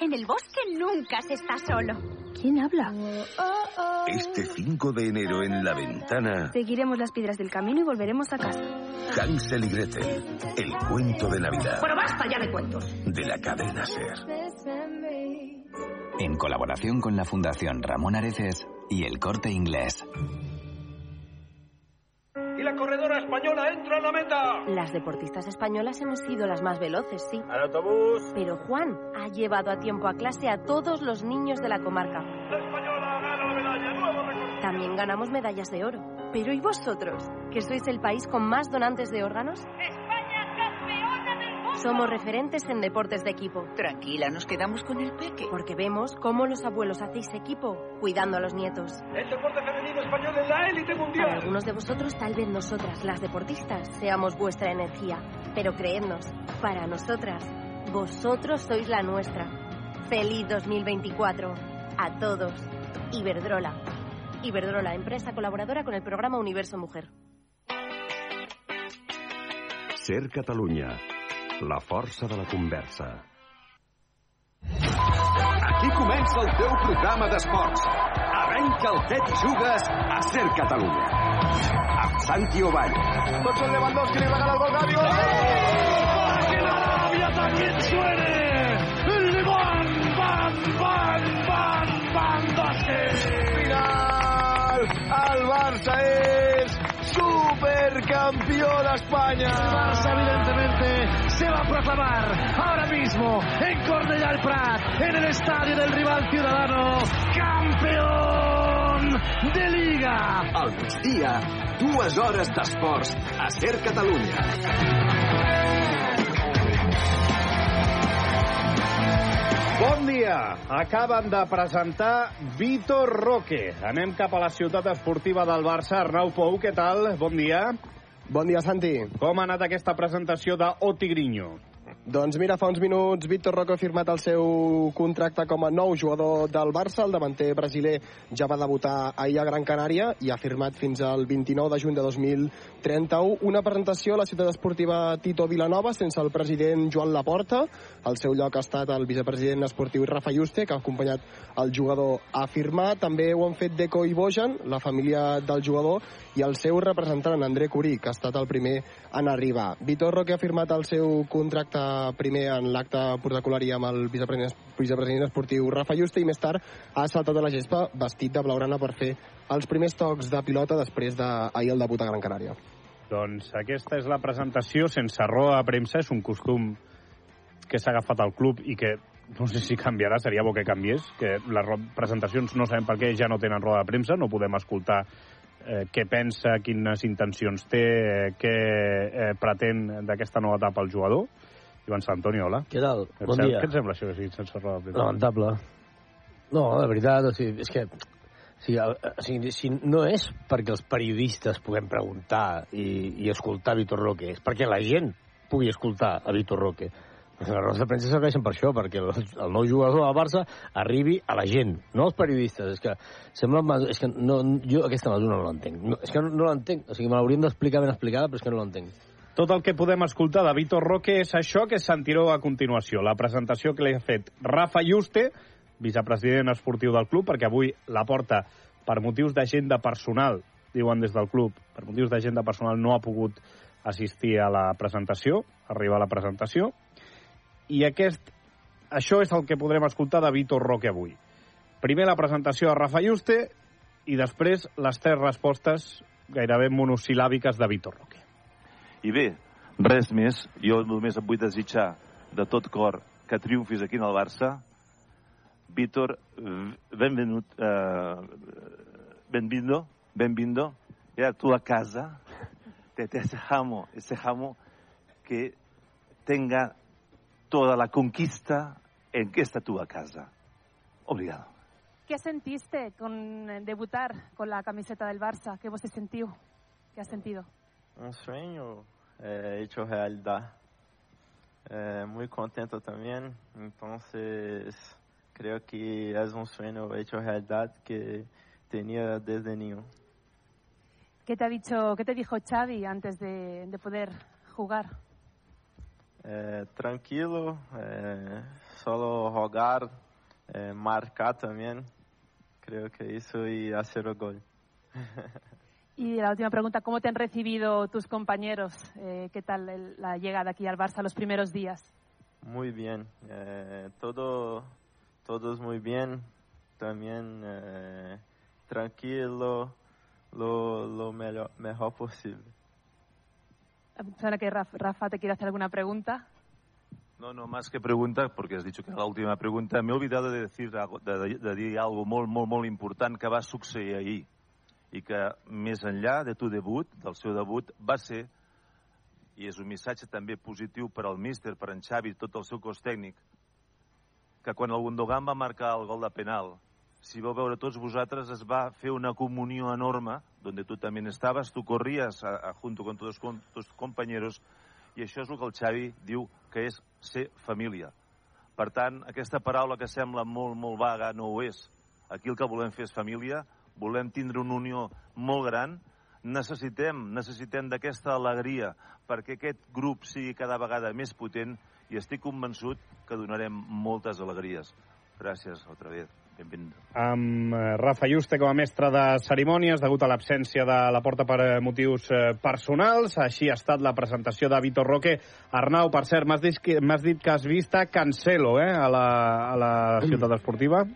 En el bosque nunca se está solo. ¿Quién habla? Este 5 de enero en la ventana, Seguiremos las piedras del camino y volveremos a casa. Hansel y Gretel, el cuento de Navidad Pero basta ya de cuentos. de la cadena Ser. En colaboración con la Fundación Ramón Areces y el Corte Inglés. Y la corredora española entra a la meta. Las deportistas españolas hemos sido las más veloces, sí. Al autobús. Pero Juan ha llevado a tiempo a clase a todos los niños de la comarca. La española gana la medalla. Nuevo. También ganamos medallas de oro. Pero ¿y vosotros? ¿Que sois el país con más donantes de órganos? Somos referentes en deportes de equipo. Tranquila, nos quedamos con el peque. Porque vemos cómo los abuelos hacéis equipo, cuidando a los nietos. El deporte femenino español en la élite Para mundial. algunos de vosotros, tal vez nosotras, las deportistas, seamos vuestra energía. Pero creednos, para nosotras, vosotros sois la nuestra. ¡Feliz 2024! A todos. Iberdrola. Iberdrola, empresa colaboradora con el programa Universo Mujer. Ser Catalunya, la força de la conversa. Aquí comença el teu programa d'esports. Arrenca el Tet i Jugues a Ser Catalunya. Amb Santi Ovall. Tots el Lewandowski li regala el gol Gavi. ¡Gol! ¡Que la Arabia también suene! ¡Le van, van, van, van, van, Final! El Barça és supercampeó d'Espanya. El Barça, evidentemente, se va a proclamar ahora mismo en Cornellà el Prat, en el estadio del rival ciudadano, campeón de Liga. Al migdia, dues hores d'esports a Ser Catalunya. Bon dia! Acaben de presentar Vitor Roque. Anem cap a la ciutat esportiva del Barça. Arnau Pou, què tal? Bon dia. Bon dia, Santi. Com ha anat aquesta presentació de O Tigrinho? Doncs mira, fa uns minuts Víctor Roque ha firmat el seu contracte com a nou jugador del Barça. El davanter brasiler ja va debutar ahir a Gran Canària i ha firmat fins al 29 de juny de 2031. Una presentació a la ciutat esportiva Tito Vilanova sense el president Joan Laporta. Al seu lloc ha estat el vicepresident esportiu Rafa Juste, que ha acompanyat el jugador a firmar. També ho han fet Deco i Bojan, la família del jugador, i el seu representant, André Curí, que ha estat el primer en arribar. Vitor Roque ha firmat el seu contracte primer en l'acte protocolari amb el vicepresident, vicepresident esportiu Rafa Juste i més tard ha saltat a la gespa vestit de blaugrana per fer els primers tocs de pilota després d'ahir el debut a Gran Canària. Doncs aquesta és la presentació sense roda de premsa. És un costum que s'ha agafat al club i que no sé si canviarà, seria bo que canviés, que les presentacions no sabem per què ja no tenen roda de premsa, no podem escoltar eh, què pensa, quines intencions té, eh, què eh, pretén d'aquesta nova etapa el jugador. Ivan Santoni, hola. Què tal? Et Bon dia. Què et sembla això que sigui sense roda? Lamentable. No, de veritat, o sigui, és que o sigui, el- o sigui, si no és perquè els periodistes puguem preguntar i, i escoltar Vitor Roque, és perquè la gent pugui escoltar a Vitor Roque. Les rodes de premsa serveixen per això, perquè el, el nou jugador del Barça arribi a la gent, no als periodistes. És que sembla... És que no, jo aquesta mesura no l'entenc. No, és que no, no l'entenc. O sigui, me l'hauríem d'explicar ben explicada, però és que no l'entenc. Tot el que podem escoltar de Vitor Roque és això que sentireu a continuació, la presentació que li ha fet Rafa Juste, vicepresident esportiu del club, perquè avui la porta per motius d'agenda personal, diuen des del club, per motius d'agenda personal no ha pogut assistir a la presentació, arribar a la presentació, i aquest, això és el que podrem escoltar de Vitor Roque avui. Primer la presentació de Rafa Juste i després les tres respostes gairebé monosil·làbiques de Vitor Roque. I bé, res més. Jo només em vull desitjar de tot cor que triomfis aquí en el Barça. Víctor, benvenut, eh, benvindo, benvindo. Ya a tu a casa. Te desejamos, desejamos que tenga toda la conquista en está tu casa. Obrigado. ¿Qué sentiste con debutar con la camiseta del Barça? ¿Qué vos sentiu? ¿Qué has sentido? Um sonho é, hecho realidade. É, muito contento também. Então, creio que é um sonho hecho realidade que tinha desde niño. ¿Qué te ha dicho, qué te dijo Xavi antes de, de poder jugar? É, tranquilo, solo rogar, eh, marcar también. Creo que eso y hacer el gol. Y la última pregunta, ¿cómo te han recibido tus compañeros? Eh, ¿Qué tal el- la llegada aquí al Barça los primeros días? Muy bien, eh, todo, todos muy bien, también eh, tranquilo, lo, lo mejor, mejor posible. Suena que Raf- Rafa te quiere hacer alguna pregunta. No, no, más que pregunta, porque has dicho que era la última pregunta, me he olvidado de decir, algo- de, de, de dir algo molt, molt, molt important que va succeir ahir i que més enllà de tu debut, del seu debut, va ser, i és un missatge també positiu per al míster, per en Xavi tot el seu cos tècnic, que quan el Gundogan va marcar el gol de penal, si vau veure tots vosaltres, es va fer una comunió enorme, donde tu també estaves, tu corries a, a, junto con tus, con tus compañeros, i això és el que el Xavi diu que és ser família. Per tant, aquesta paraula que sembla molt, molt vaga no ho és. Aquí el que volem fer és família, volem tindre una unió molt gran, necessitem, necessitem d'aquesta alegria perquè aquest grup sigui cada vegada més potent i estic convençut que donarem moltes alegries. Gràcies, altra vegada. Benvingut. amb eh, Rafa Juste com a mestre de cerimònies degut a l'absència de la porta per eh, motius eh, personals. Així ha estat la presentació de Vitor Roque. Arnau, per cert, m'has dit, dit que has vist a Cancelo eh, a, la, a la ciutat esportiva.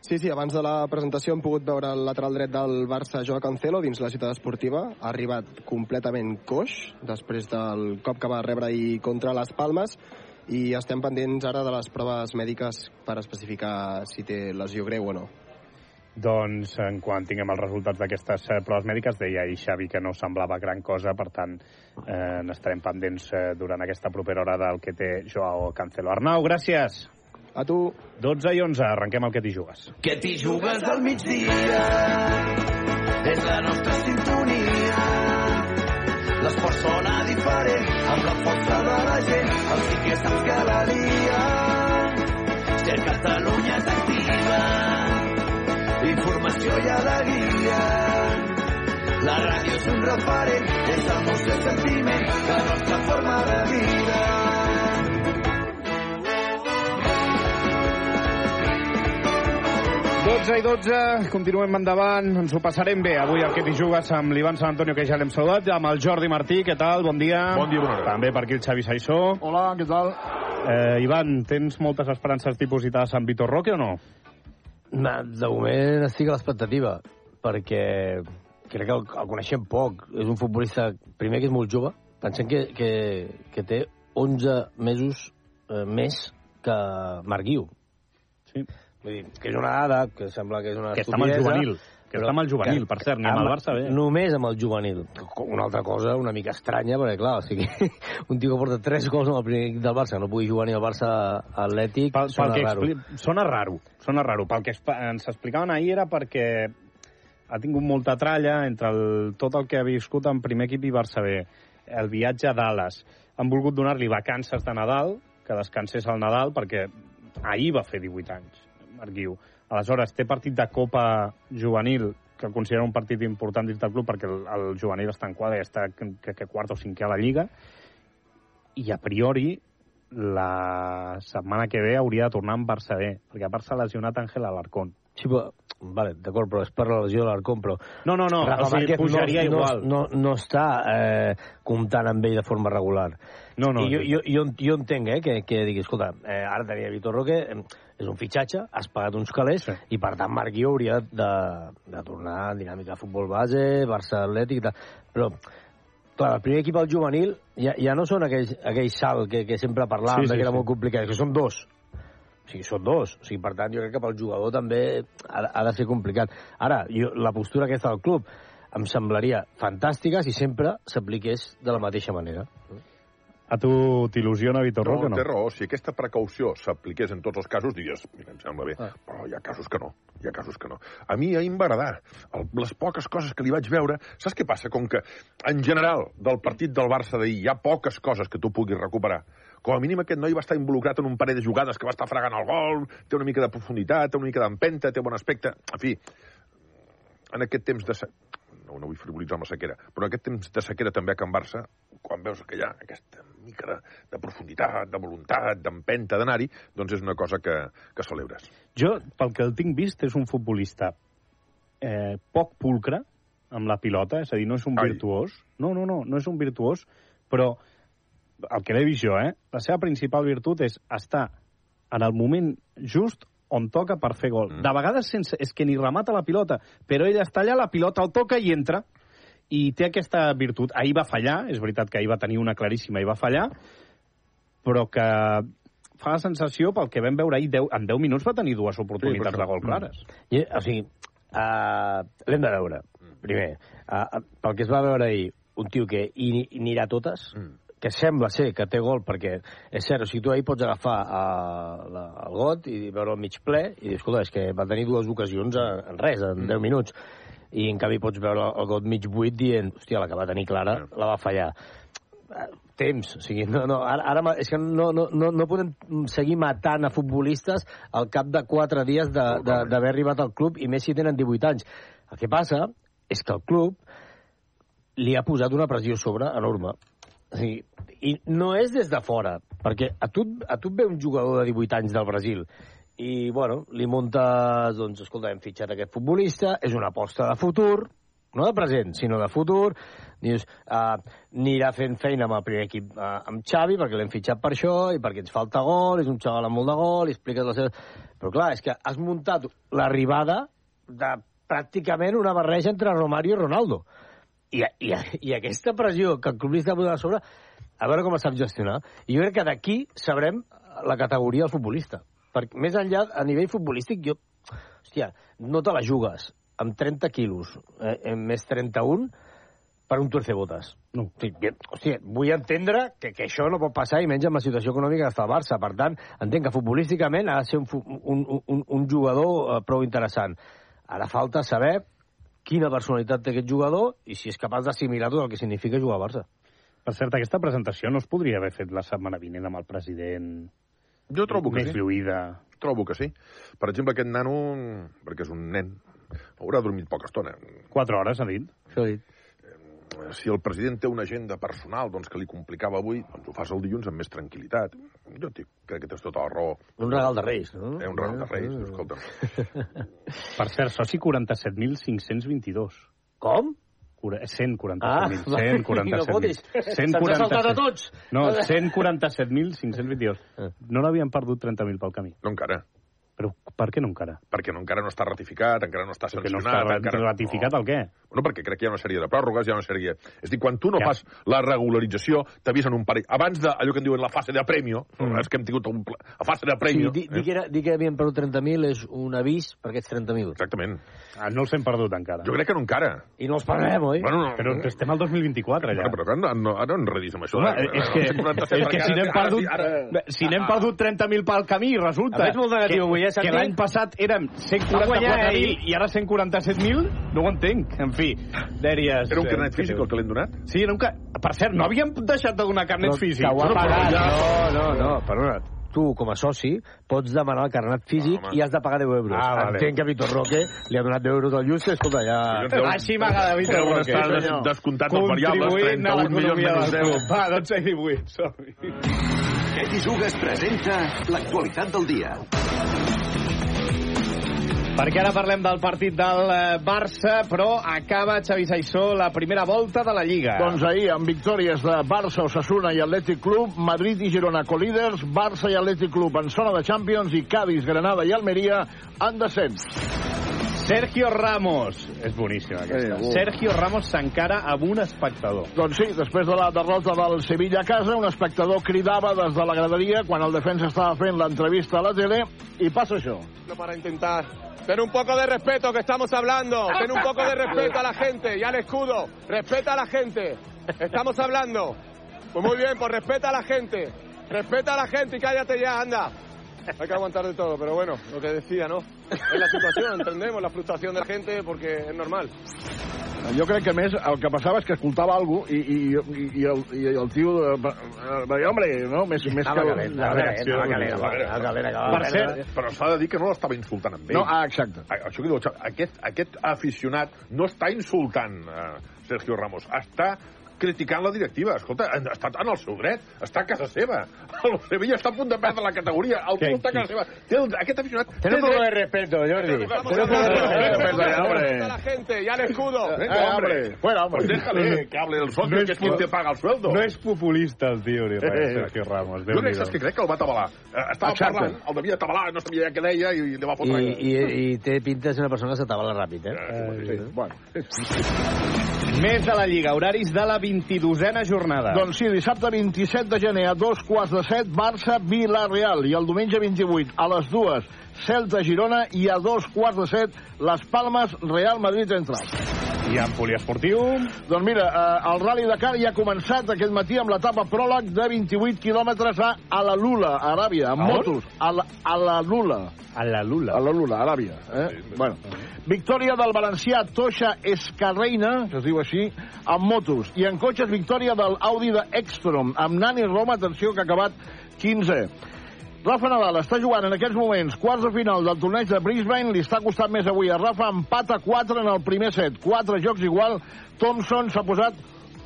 Sí, sí, abans de la presentació hem pogut veure el lateral dret del Barça, Joao Cancelo, dins la ciutat esportiva. Ha arribat completament coix, després del cop que va rebre ahir contra les Palmes, i estem pendents ara de les proves mèdiques per especificar si té lesió greu o no. Doncs en quan tinguem els resultats d'aquestes eh, proves mèdiques, deia ahir Xavi que no semblava gran cosa, per tant eh, n'estarem pendents eh, durant aquesta propera hora del que té Joao Cancelo. Arnau, gràcies. A tu. 12 i 11, arrenquem el que t'hi jugues. Que t'hi jugues al migdia és la nostra sintonia. L'esport sona diferent amb la força de la gent. El sí que saps cada dia. Ser Catalunya t'activa. Informació i alegria. La ràdio és un referent, és emoció i sentiment, la nostra forma de vida. 12 i 12, continuem endavant, ens ho passarem bé. Avui el que t'hi jugues amb l'Ivan Sant Antonio, que ja l'hem saludat, amb el Jordi Martí, què tal? Bon dia. Bon dia, bona hora. També per aquí el Xavi Saissó. Hola, què tal? Eh, Ivan, tens moltes esperances dipositades en Vitor Roque o no? Na, de moment estic a l'expectativa, perquè crec que el, el coneixem poc. És un futbolista, primer, que és molt jove. Pensem que, que, que té 11 mesos eh, més que Marc Guiu. Sí. Vull dir, que és una dada, que sembla que és una Que està amb el estupidesa, juvenil. Que està amb el juvenil, per cert, ni amb el Barça bé. Només amb el juvenil. Una altra cosa una mica estranya, perquè clar, o sigui, un tio que porta 3 gols amb el primer equip del Barça, no pugui jugar ni al Barça atlètic, Pel, pel sona que raro. expli... Sona raro, sona raro. Pel que ens explicaven ahir era perquè ha tingut molta tralla entre el, tot el que ha viscut en primer equip i Barça B. El viatge a Dallas. Han volgut donar-li vacances de Nadal, que descansés al Nadal, perquè ahir va fer 18 anys, Marc Guiu. Aleshores, té partit de Copa Juvenil, que considera un partit important dins del club, perquè el, el juvenil està en quadre, està que, que, quart o cinquè a la Lliga, i a priori la setmana que ve hauria de tornar amb Barça B, perquè a part s'ha lesionat Àngel Alarcón. Sí, però, vale, d'acord, però és per la lesió de l'Arcón, però... No, no, no, Rafa o sigui, Márquez pujaria no, igual. No, no, no està eh, comptant amb ell de forma regular. No, no, I jo, jo, jo, jo entenc eh, que, que digui, escolta, eh, ara tenia Vitor Roque, eh, és un fitxatge, has pagat uns calés, sí. i per tant Marc Guiu hauria de, de tornar a dinàmica de futbol base, Barça Atlètic tal. Però, clar, el primer equip al juvenil ja, ja no són aquells, aquells salt que, que sempre parlàvem, Sí, sí, que era sí. molt complicat, que són dos. O sigui, són dos. O sigui, per tant, jo crec que pel jugador també ha, ha de ser complicat. Ara, jo, la postura aquesta del club em semblaria fantàstica si sempre s'apliqués de la mateixa manera. A tu t'il·lusiona Vitor No, Roque o no? té raó. Si aquesta precaució s'apliqués en tots els casos, diries, mira, em sembla bé. Ah. Però hi ha casos que no. Hi ha casos que no. A mi ahir em va agradar. El, les poques coses que li vaig veure... Saps què passa? Com que, en general, del partit del Barça d'ahir hi ha poques coses que tu puguis recuperar. Com a mínim aquest noi va estar involucrat en un parell de jugades que va estar fregant el gol, té una mica de profunditat, té una mica d'empenta, té bon aspecte... En fi, en aquest temps de... no, no vull frivolitzar amb la sequera, però aquest temps de sequera també a Can Barça, quan veus que hi ha aquesta mica de, de profunditat, de voluntat, d'empenta d'anar-hi, doncs és una cosa que, que celebres. Jo, pel que el tinc vist, és un futbolista eh, poc pulcre amb la pilota, és a dir, no és un Ai. virtuós. No, no, no, no és un virtuós, però el que l'he vist jo, eh? La seva principal virtut és estar en el moment just on toca per fer gol. Mm. De vegades sense, és que ni remata la pilota, però ell està allà, la pilota el toca i entra. I té aquesta virtut. Ahir va fallar, és veritat que ahir va tenir una claríssima i va fallar, però que fa la sensació, pel que vam veure ahir, 10, en 10 minuts va tenir dues oportunitats Sí, de gol clares. I, o sigui, uh, l'hem de veure, primer. Uh, pel que es va veure ahir, un tio que hi, hi anirà totes, mm. Que sembla ser que té gol, perquè és cert, o sigui, tu ahir pots agafar uh, la, el got i veure el mig ple i dir, escolta, és que va tenir dues ocasions en, en res, en 10 minuts. I en canvi pots veure el got mig buit dient, hòstia, la que va tenir clara, la va fallar Eh, temps, o sigui, no, no, ara, ara és que no, no, no, no podem seguir matant a futbolistes al cap de 4 dies d'haver arribat al club, i més si tenen 18 anys. El que passa és que el club li ha posat una pressió a sobre enorme. Sigui, I no és des de fora, perquè a tu, a tu et ve un jugador de 18 anys del Brasil i, bueno, li muntes, doncs, escolta, hem fitxat aquest futbolista, és una aposta de futur, no de present, sinó de futur, dius, uh, anirà fent feina amb el primer equip uh, amb Xavi, perquè l'hem fitxat per això, i perquè ens falta gol, és un xaval amb molt de gol, i expliques la seva... Però clar, és que has muntat l'arribada de pràcticament una barreja entre Romario i Ronaldo. I, i, i aquesta pressió que el club li està posant a sobre, a veure com es sap gestionar. I jo crec que d'aquí sabrem la categoria del futbolista. Perquè més enllà, a nivell futbolístic, jo... Hòstia, no te la jugues amb 30 quilos, eh, eh, més 31, per un tuercebotes. No. Hòstia, vull entendre que, que això no pot passar i menys amb la situació econòmica que està el Barça. Per tant, entenc que futbolísticament ha de ser un, un, un, un jugador eh, prou interessant. Ara falta saber quina personalitat té aquest jugador i si és capaç d'assimilar tot el que significa jugar al Barça. Per cert, aquesta presentació no es podria haver fet la setmana vinent amb el president Jo trobo que més sí. lluïda. Trobo que sí. Per exemple, aquest nano, perquè és un nen, haurà dormit poca estona. Quatre hores, ha dit. Això ha dit. Si el president té una agenda personal doncs, que li complicava avui, doncs ho fas el dilluns amb més tranquil·litat. Jo dic, crec que tens tota la raó. Un regal de Reis, no? Eh, un regal de Reis, escolta. Per cert, soci 47.522. Com? Cura- 147.000. Ah, va, i no fotis. Se'ns ha saltat a tots. No, 147.522. No l'havien perdut 30.000 pel camí. No encara. Però per què no encara? Perquè no, encara no està ratificat, encara no està Perquè no sancionat. està encara... ratificat el què? Bueno, perquè crec que hi ha una sèrie de pròrrogues, hi ha una sèrie... És a dir, quan tu no ja. fas la regularització, t'avisen un parell... Abans de allò que en diuen la fase de premio, mm. és que hem tingut un... la fase de Sí, premio... dir, dir, que era, dir que havien perdut 30.000 és un avís per aquests 30.000. Exactament. Ah, no els hem perdut encara. Jo crec que no encara. I no els perdrem, oi? Bueno, no, Però estem al 2024, allà. Bueno, però ara no, ara no enredis amb això. Home, eh? és que, 147 és que si n'hem ara- perdut, ara- si n'hem perdut 30.000 pel camí, resulta veig molt negatiu que, avui, eh? Que l'any passat érem Va guanyar 144.000 ell. i ara 147.000, no ho entenc. En fi, dèries... Era un eh, carnet físic el que l'hem donat? Sí, era un ca... Per cert, no havíem deixat de donar carnets Però físics. Que ho ha pagat. No, no, no, perdona. Tu, com a soci, pots demanar el carnet físic i has de pagar 10 euros. Ah, vale. Entenc que Vitor Roque li ha donat 10 euros al Juste, escolta, ja... Així m'agrada Vitor Deuen Roque. estar Sí, des- senyor. descomptats els variables, Contribuint a 31 milions l'economia menys del 10. club. Va, 12 i 18, som Què t'hi jugues presenta l'actualitat del dia. Perquè ara parlem del partit del eh, Barça, però acaba Xavi Saissó la primera volta de la Lliga. Doncs ahir, amb victòries de Barça, Osasuna i Atlètic Club, Madrid i Girona colíders, Barça i Atlètic Club en zona de Champions i Cádiz, Granada i Almeria en descens. Sergio Ramos. És boníssima aquesta. Uh. Sergio Ramos s'encara amb un espectador. Doncs sí, després de la derrota del Sevilla a casa, un espectador cridava des de la graderia quan el defensa estava fent l'entrevista a la tele i passa això. para intentar tener un poco de respeto que estamos hablando, tener un poco de respeto a la gente y al escudo, respeta a la gente, estamos hablando. Pues muy bien, pues respeta a la gente, respeta a la gente y cállate ya, anda. Hay que aguantar de todo, pero bueno, lo que decía, ¿no? Es la situación, entendemos la frustración de la gente porque es normal. Jo crec que més el que passava és que escoltava cosa i, i, i, i, el, i el tio eh, va dir, hombre, no? Més, més que... calent, calent, anava calent, anava Per cert, Però s'ha de dir que no l'estava insultant amb ell. No, ah, exacte. A- Això que diu aquest, aquest aficionat no està insultant eh, Sergio Ramos, està criticant la directiva. Escolta, estat en el seu dret, està a casa seva. El Sevilla està a punt de perdre la categoria, el tio està a casa seva. Té el, aquest aficionat... Ten un poco de respeto, Jordi. Ten un poco de respeto. A la gente, ya el escudo. Venga, hombre. Fuera, hombre. Pues déjale que hable el socio, No que quien pu- te paga el sueldo. No és populista el tio ni res, Eh. Sergio Ramos. Jo crec, saps què crec? Que el va tabalar. Eh, Estava Exacte. parlant, el devia tabalar, no sabia què deia i li va I, fotre... i, I té pinta de ser una persona que s'atabala ràpid, eh? Sí, bueno. Més a la Lliga, horaris de la 22a jornada. Doncs sí, dissabte 27 de gener a dos quarts de set, Barça, Villarreal. I el diumenge 28 a les dues, Celta, Girona. I a dos quarts de set, Les Palmes, Real Madrid Central. I en poliesportiu... Doncs mira, eh, el Rally Dakar ja ha començat aquest matí amb l'etapa pròleg de 28 quilòmetres a Alalula, Aràbia, amb A on? motos. A la, a la Lula. A la Lula. A la Lula, Aràbia. Eh? bueno. Victòria del valencià Toixa Escarreina, que es diu així, amb motos. I en cotxes, victòria del Audi de Ekstrom, amb Nani Roma, atenció, que ha acabat 15. Rafa Nadal està jugant en aquests moments quarts de final del torneig de Brisbane. Li està costant més avui a Rafa. Empat a 4 en el primer set. Quatre jocs igual. Thompson s'ha posat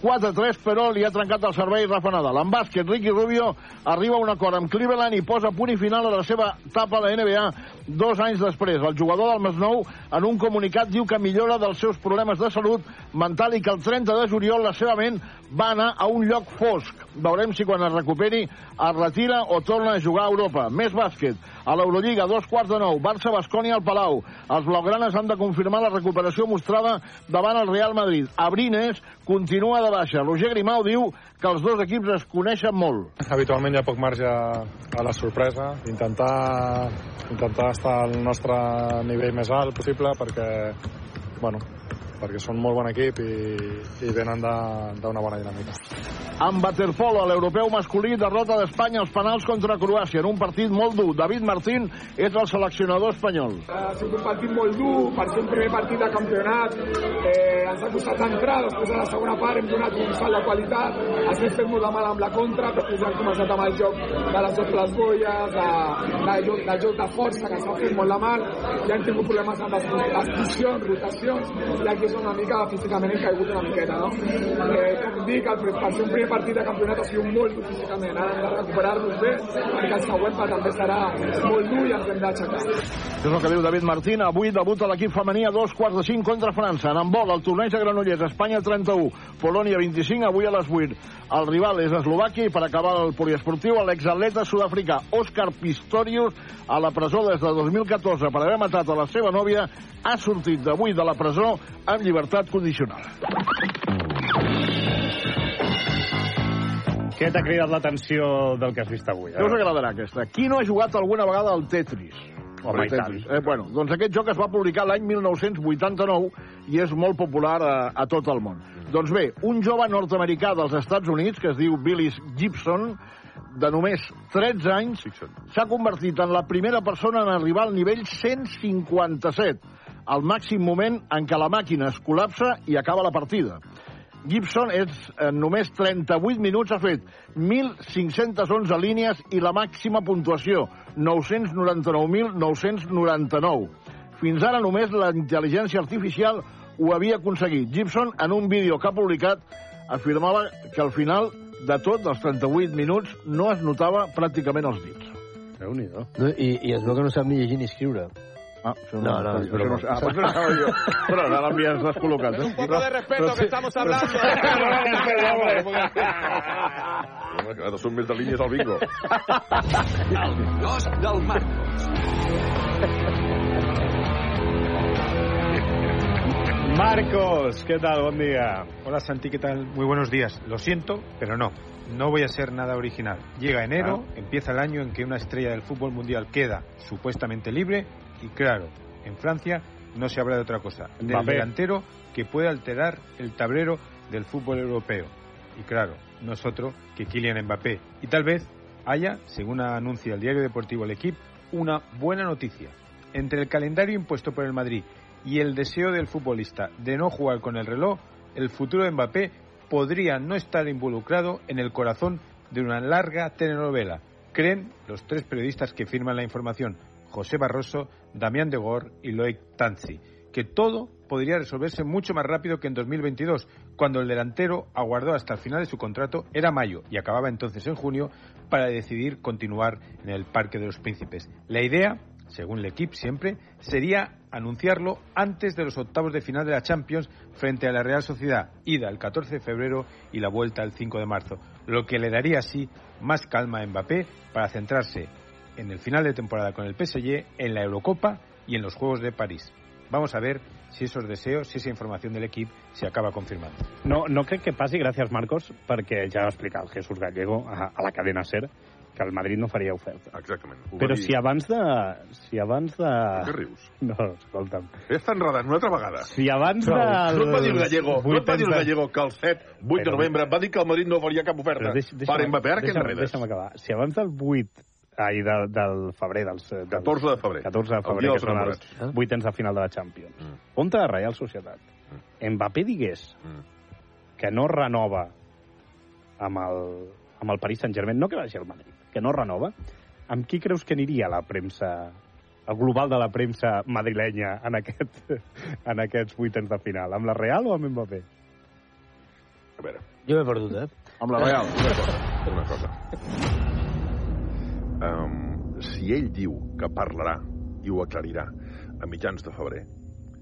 4-3, però li ha trencat el servei Rafa Nadal. En bàsquet, Ricky Rubio arriba a un acord amb Cleveland i posa punt i final a la seva etapa a la NBA dos anys després. El jugador del Masnou, en un comunicat, diu que millora dels seus problemes de salut mental i que el 30 de juliol la seva ment va anar a un lloc fosc. Veurem si quan es recuperi es retira o torna a jugar a Europa. Més bàsquet. A l'Eurolliga, dos quarts de nou. Barça-Bascònia al Palau. Els blaugranes han de confirmar la recuperació mostrada davant el Real Madrid. Abrines continua de baixa. Roger Grimau diu que els dos equips es coneixen molt. Habitualment hi ha poc marge a la sorpresa, intentar, intentar estar al nostre nivell més alt possible perquè, bueno, perquè són molt bon equip i, i venen de- d'una bona dinàmica. En waterpolo, a l'europeu masculí, derrota d'Espanya als penals contra Croàcia en un partit molt dur. David Martín és el seleccionador espanyol. Ha sigut un partit molt dur, per ser un primer partit de campionat. Eh, ens ha costat entrar, després de la segona part hem donat un salt de qualitat, ens hem fet molt de mal amb la contra, després hem començat amb el joc de les dobles boies, de, de, joc, de joc de força, que s'ha fet molt de mal, i hem tingut problemes amb les extincions, rotacions, i aquí és una mica, físicament hem caigut una miqueta, no? Eh, com dic, el, per ser un primer partit de campionat ha sigut molt dur físicament, ara hem de recuperar-nos bé, perquè el següent també serà molt dur i ens hem d'aixecar. És el que diu David Martín. Avui debuta l'equip femení a dos quarts de cinc contra França. En handbol, el torneig de Granollers, Espanya 31, Polònia 25, avui a les 8. El rival és Eslovàquia i per acabar el poliesportiu, l'exatleta sud-africà Òscar Pistorius, a la presó des de 2014 per haver matat a la seva nòvia, ha sortit d'avui de la presó amb llibertat condicional. Què t'ha cridat l'atenció del que has vist avui? Què us agradarà aquesta? Qui no ha jugat alguna vegada al Tetris? Home, El i tant. Tetris. Eh, bueno, doncs aquest joc es va publicar l'any 1989 i és molt popular a, a tot el món. Doncs bé, un jove nord-americà dels Estats Units, que es diu Billis Gibson, de només 13 anys, s'ha convertit en la primera persona en arribar al nivell 157, al màxim moment en què la màquina es col·lapsa i acaba la partida. Gibson és, en només 38 minuts ha fet 1.511 línies i la màxima puntuació, 999.999. Fins ara només la intel·ligència artificial ho havia aconseguit. Gibson, en un vídeo que ha publicat, afirmava que al final de tot, dels 38 minuts, no es notava pràcticament els dits. déu nhi No, i, I es veu que no sap ni llegir ni escriure. Ah, no, no, això broma. no, ah, anava jo. Però ara l'envies descol·locat. Eh? Un poco de respeto, que estamos hablando. Home, que són més de línies al bingo. El gos del Marcos. Marcos, ¿qué tal? Buen día. Hola Santi, ¿qué tal? Muy buenos días. Lo siento, pero no. No voy a ser nada original. Llega enero, empieza el año en que una estrella del fútbol mundial queda supuestamente libre y claro, en Francia no se habla de otra cosa. Del Mbappé. delantero que puede alterar el tablero del fútbol europeo. Y claro, no es otro que Kylian Mbappé. Y tal vez haya, según anuncia el diario deportivo El Equipo, una buena noticia. Entre el calendario impuesto por el Madrid y el deseo del futbolista de no jugar con el reloj, el futuro de Mbappé podría no estar involucrado en el corazón de una larga telenovela. Creen los tres periodistas que firman la información, José Barroso, Damián de Gor y Loic Tanzi, que todo podría resolverse mucho más rápido que en 2022, cuando el delantero aguardó hasta el final de su contrato, era mayo y acababa entonces en junio, para decidir continuar en el Parque de los Príncipes. La idea, según el equipo siempre, sería anunciarlo antes de los octavos de final de la Champions frente a la Real Sociedad, ida el 14 de febrero y la vuelta el 5 de marzo, lo que le daría así más calma a Mbappé para centrarse en el final de temporada con el PSG, en la Eurocopa y en los Juegos de París. Vamos a ver si esos deseos, si esa información del equip se acaba confirmando. No, no crec que passi, gràcies Marcos, perquè ja ha explicat Jesús Gallego a, a la cadena SER que el Madrid no faria oferta. Exactament. Ho Però si abans de... Si abans de... Què rius? No, escolta'm. Està enredat una altra vegada. Si abans Prou. del- No et va dir el Gallego, no et va dir el de- Gallego que el 7, 8 de Però- novembre va dir que el Madrid no faria cap oferta deix- per deixa'm- Mbappé, ara què enredes? Deixa'm acabar. Si abans del 8 ai, de, del febrer, dels, dels 14 de febrer. 14 de febrer, que són els enamorats. vuitens de final de la Champions. Mm. Contra la Real Societat. Mm. Mbappé digués mm. que no renova amb el, amb el Paris Saint-Germain, no que vagi al Madrid, que no renova, amb qui creus que aniria la premsa el global de la premsa madrilenya en, aquest, en aquests vuitens de final? Amb la Real o amb Mbappé? A veure, Jo m'he perdut, eh? amb la Real, una cosa. Una cosa. Um, si ell diu que parlarà i ho aclarirà a mitjans de febrer,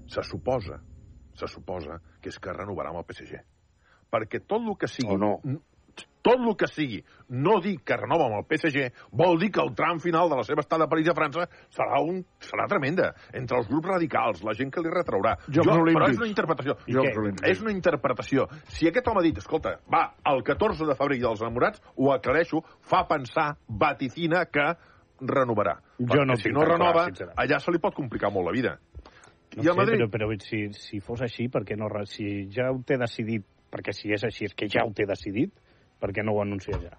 se suposa, se suposa que és que renovarà amb el PSG. Perquè tot el que sigui... O no. Tot el que sigui no dir que renova amb el PSG vol dir que el tram final de la seva estada a París a França serà, un, serà tremenda. Entre els grups radicals, la gent que li retraurà. Jocs però Olímpics. és una interpretació. I Jocs. És una interpretació. Si aquest home ha dit, escolta, va, el 14 de febrer i dels enamorats, ho aclareixo, fa pensar, vaticina, que renovarà. Jo Perquè no si no clar, renova, sincerament. allà se li pot complicar molt la vida. No I a sé, Madrid? però, però si, si fos així, per què no... Si ja ho té decidit, perquè si és així, és que ja ho té decidit, per què no ho anuncia ja?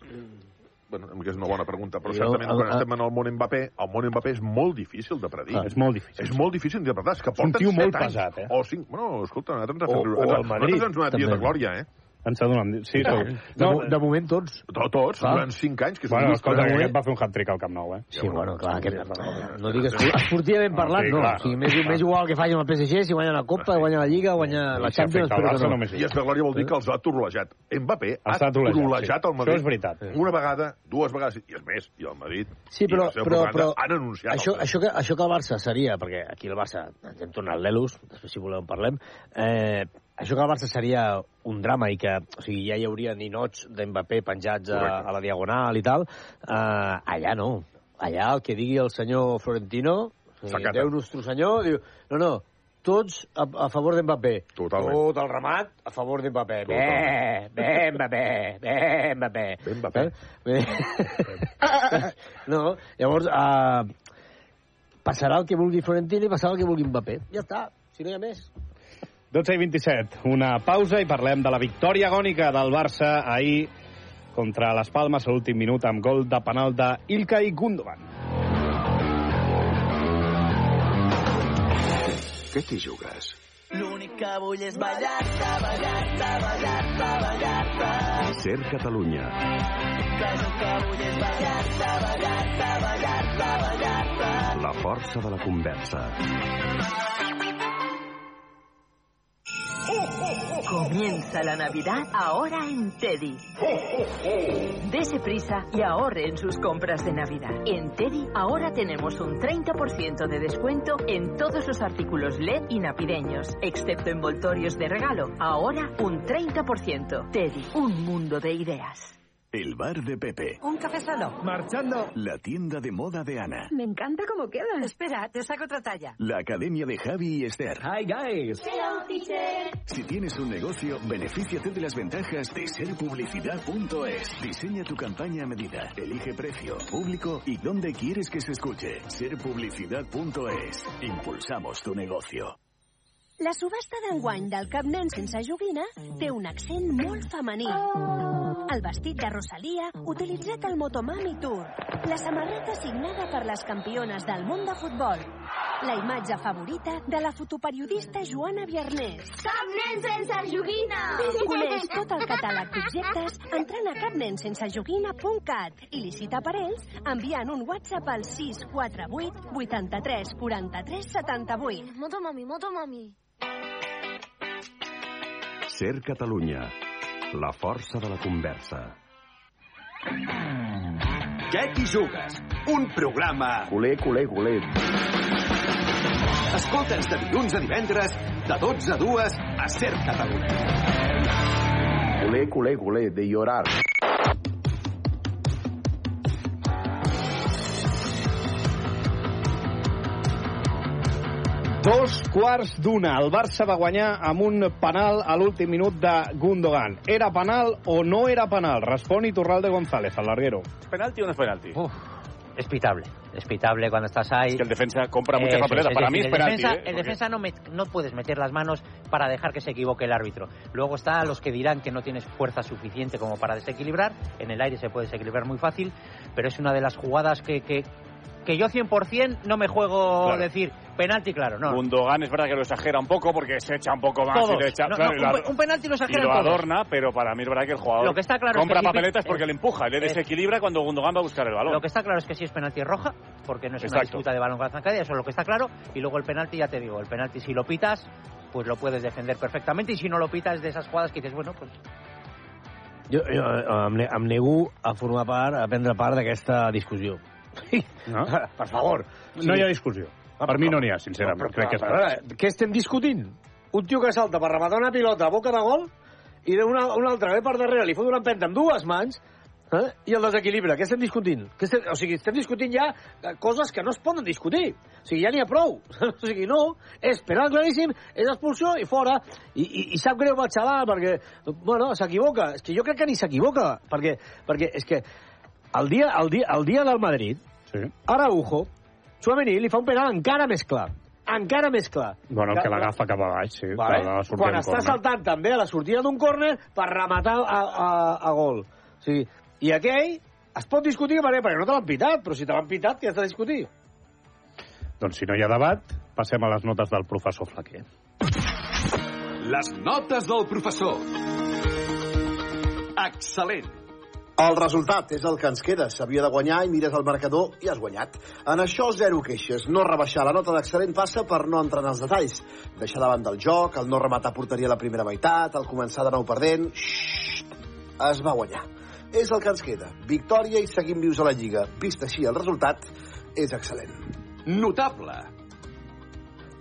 Bueno, que és una bona pregunta, però Jo, certament el- quan el- estem en el món Mbappé, el món Mbappé és molt difícil de predir. Ah, és molt difícil. És molt difícil d'interpretar. És que És un porten tio molt 7 anys. pesat, eh? O 5... Bueno, escolta, nosaltres ens ha O- fet... o ens ha- el Madrid, nosaltres ens hem anat dies de glòria, eh? Ens ha donat... Sí, segur. De, mo- de moment tots. To- Tots, Clar. durant 5 anys, que és Bueno, escolta, que moment- aquest va fer un hat-trick al Camp Nou, eh? Sí, bueno, clar, aquest, no digues esportivament parlant, Sí, no. clar. O sigui, m'és m'és igual que faci amb el PSG, si guanya la Copa, guanya la Lliga, guanya la Champions, però que no. I es de glòria vol dir que els ha trolejat. Mbappé ha sí. el Madrid. Això és veritat. Una vegada, dues vegades, i és més, i el Madrid Sí, però, i la seva però, però han anunciat això, el això, que, això que el Barça seria, perquè aquí el Barça ens hem tornat l'Elus, després si voleu en parlem, eh, això que el Barça seria un drama i que o sigui, ja hi hauria ninots d'Mbappé penjats a, a la diagonal i tal, eh, allà no. Allà el que digui el senyor Florentino, S'acata. Déu nostre senyor, diu, no, no, tots a, a favor d'Mbappé. Totalment. Tot el ramat a favor d'Mbappé. Bé, bé, Mbappé, bé, Mbappé. Bé, Mbappé. Eh? Bé. no, llavors, uh, passarà el que vulgui Florentino i passarà el que vulgui Mbappé. Ja està, si no hi ha més. 12 i 27, una pausa i parlem de la victòria agònica del Barça ahir contra les Palmes a l'últim minut amb gol de penal de Ilkay Gundogan. Què t'hi jugues? L'únic que vull és ballar-te, ballar-te, ballar-te, ballar-te. Ser Catalunya. Que jo que vull és ballar-te, ballar-te, ballar-te, ballar-te. La força de la conversa. Comienza la Navidad ahora en Teddy. Dese prisa y ahorre en sus compras de Navidad. En Teddy ahora tenemos un 30% de descuento en todos los artículos LED y navideños, excepto envoltorios de regalo. Ahora un 30%. Teddy, un mundo de ideas. El bar de Pepe. Un café solo. Marchando. La tienda de moda de Ana. Me encanta cómo queda. Espera, te saco otra talla. La academia de Javi y Esther. Hi, guys. Si tienes un negocio, benefíciate de las ventajas de serpublicidad.es. Diseña tu campaña a medida. Elige precio, público y dónde quieres que se escuche. Serpublicidad.es. Impulsamos tu negocio. La subhasta d'enguany del Cap Nen sense joguina té un accent molt femení. El vestit de Rosalia, utilitzat al Motomami Tour. La samarreta signada per les campiones del món de futbol. la imatge favorita de la fotoperiodista Joana Viernès. Cap nen sense joguina! Coneix tot el catàleg d'objectes entrant a capnensensejoguina.cat i licita per ells enviant un WhatsApp al 648 83 43 78. Moto mami, moto mami. Ser Catalunya. La força de la conversa. Què t'hi jugues? Un programa... Culer, culer, culer. Escolta'ns de dilluns a divendres, de 12 a 2, a Ser Catalunya. Culer, culer, culer, de llorar. Quarts d'una. El Barça va guanyar amb un penal a l'últim minut de Gundogan. Era penal o no era penal? Respon Iturralde González, al larguero. ¿Penalti o no es penalti? Es pitable, es pitable cuando estás ahí. Es que el defensa compra muchas papeletas. es, Para es mí es penalti. El defensa, ¿eh? el defensa no, met- no puedes meter las manos para dejar que se equivoque el árbitro. Luego está los que dirán que no tienes fuerza suficiente como para desequilibrar. En el aire se puede desequilibrar muy fácil, pero es una de las jugadas que, que, que yo 100% no me juego Claro. decir penalti, claro, no. Gundogan es verdad que lo exagera un poco porque se echa un poco más Todos. y le echa. No, claro, no, y lo un penalti lo y exageran lo todos. adorna, pero para mí es verdad que el jugador Lo que está claro es compra que si- papeletas porque le empuja, le desequilibra cuando Gundogan va a buscar el balón. Lo que está claro es que si es penalti es roja, porque no es una Exacto. disputa de balón con la zancadilla, eso es lo que está claro. Y luego el penalti, ya te digo, el penalti si lo pitas, pues lo puedes defender perfectamente. Y si no lo pitas, de esas jugadas que dices, bueno, pues Jo, jo eh, em, ne- em nego a formar part, a prendre part d'aquesta discussió. No? per favor. No hi ha discussió. Per mi no n'hi ha, sincerament. Però, Crec que però, és però, què estem discutint? Un tio que salta per rematar una pilota a boca de gol i una, un altre ve per darrere, li fot una empenta amb dues mans eh? i el desequilibra. Què estem discutint? Què estem, o sigui, estem discutint ja eh, coses que no es poden discutir. O sigui, ja n'hi ha prou. o sigui, no, és penal claríssim, és expulsió i fora. I, i, i sap greu pel xaval perquè, bueno, s'equivoca. És que jo crec que ni s'equivoca, perquè, perquè és que el dia, el dia, el dia del Madrid, sí. Araujo, Suamení li fa un penal encara més clar. Encara més clar. Bueno, que l'agafa cap a baix, sí. Vale? Quan en està córner. saltant també a la sortida d'un córner per rematar a, a, a gol. O sigui, I aquell es pot discutir perquè, perquè no te l'han pitat, però si te l'han pitat, què has de discutir? Doncs si no hi ha debat, passem a les notes del professor Flaquer. Les notes del professor. Excel·lent. El resultat és el que ens queda. S'havia de guanyar i mires el marcador i has guanyat. En això, zero queixes. No rebaixar la nota d'excel·lent passa per no entrar en els detalls. Deixar davant del joc, el no rematar porteria la primera meitat, el començar de nou perdent... Xxt, es va guanyar. És el que ens queda. Victòria i seguim vius a la Lliga. Vist així el resultat, és excel·lent. Notable.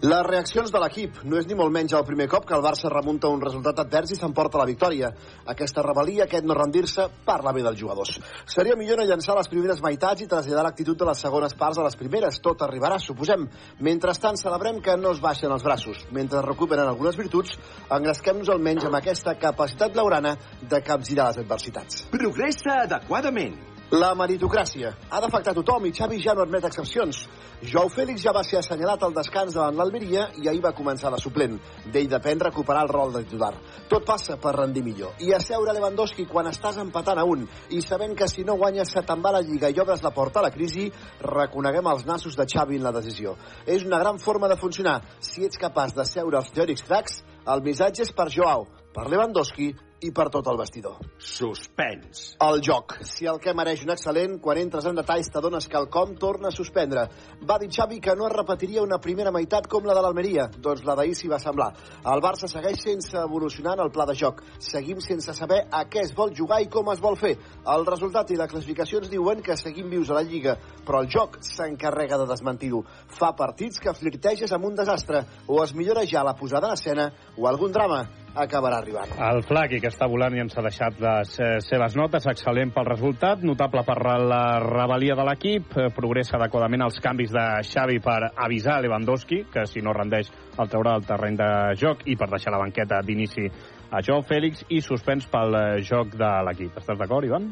Les reaccions de l'equip. No és ni molt menys el primer cop que el Barça remunta un resultat advers i s'emporta la victòria. Aquesta rebel·lia, aquest no rendir-se, parla bé dels jugadors. Seria millor no llançar les primeres meitats i traslladar l'actitud de les segones parts a les primeres. Tot arribarà, suposem. Mentrestant, celebrem que no es baixen els braços. Mentre recuperen algunes virtuts, engresquem-nos almenys amb aquesta capacitat laurana de capgirar les adversitats. Progressa adequadament. La meritocràcia ha d'afectar tothom i Xavi ja no admet excepcions. Joao Fèlix ja va ser assenyalat al descans davant l'Almeria i ahir va començar la suplent. D'ell depèn recuperar el rol de titular. Tot passa per rendir millor. I asseure Lewandowski quan estàs empatant a un i sabent que si no guanyes se te'n va la Lliga i obres la porta a la crisi, reconeguem els nassos de Xavi en la decisió. És una gran forma de funcionar. Si ets capaç de seure els teòrics cracs, el missatge és per Joao, per Lewandowski i per tot el vestidor. Suspens. El joc. Si el que mereix un excel·lent, quan entres en detalls t'adones que el com torna a suspendre. Va dir Xavi que no es repetiria una primera meitat com la de l'Almeria. Doncs la d'ahir s'hi va semblar. El Barça segueix sense evolucionar en el pla de joc. Seguim sense saber a què es vol jugar i com es vol fer. El resultat i la classificació ens diuen que seguim vius a la Lliga, però el joc s'encarrega de desmentir-ho. Fa partits que flirteges amb un desastre, o es millora ja la posada en escena, o algun drama acabarà arribant. El Flaqui, que està volant i ens ha deixat les eh, seves notes, excel·lent pel resultat, notable per la rebel·lia de l'equip, eh, progressa adequadament els canvis de Xavi per avisar Lewandowski, que si no rendeix el traurà del terreny de joc, i per deixar la banqueta d'inici a Joao Fèlix, i suspens pel eh, joc de l'equip. Estàs d'acord, Ivan?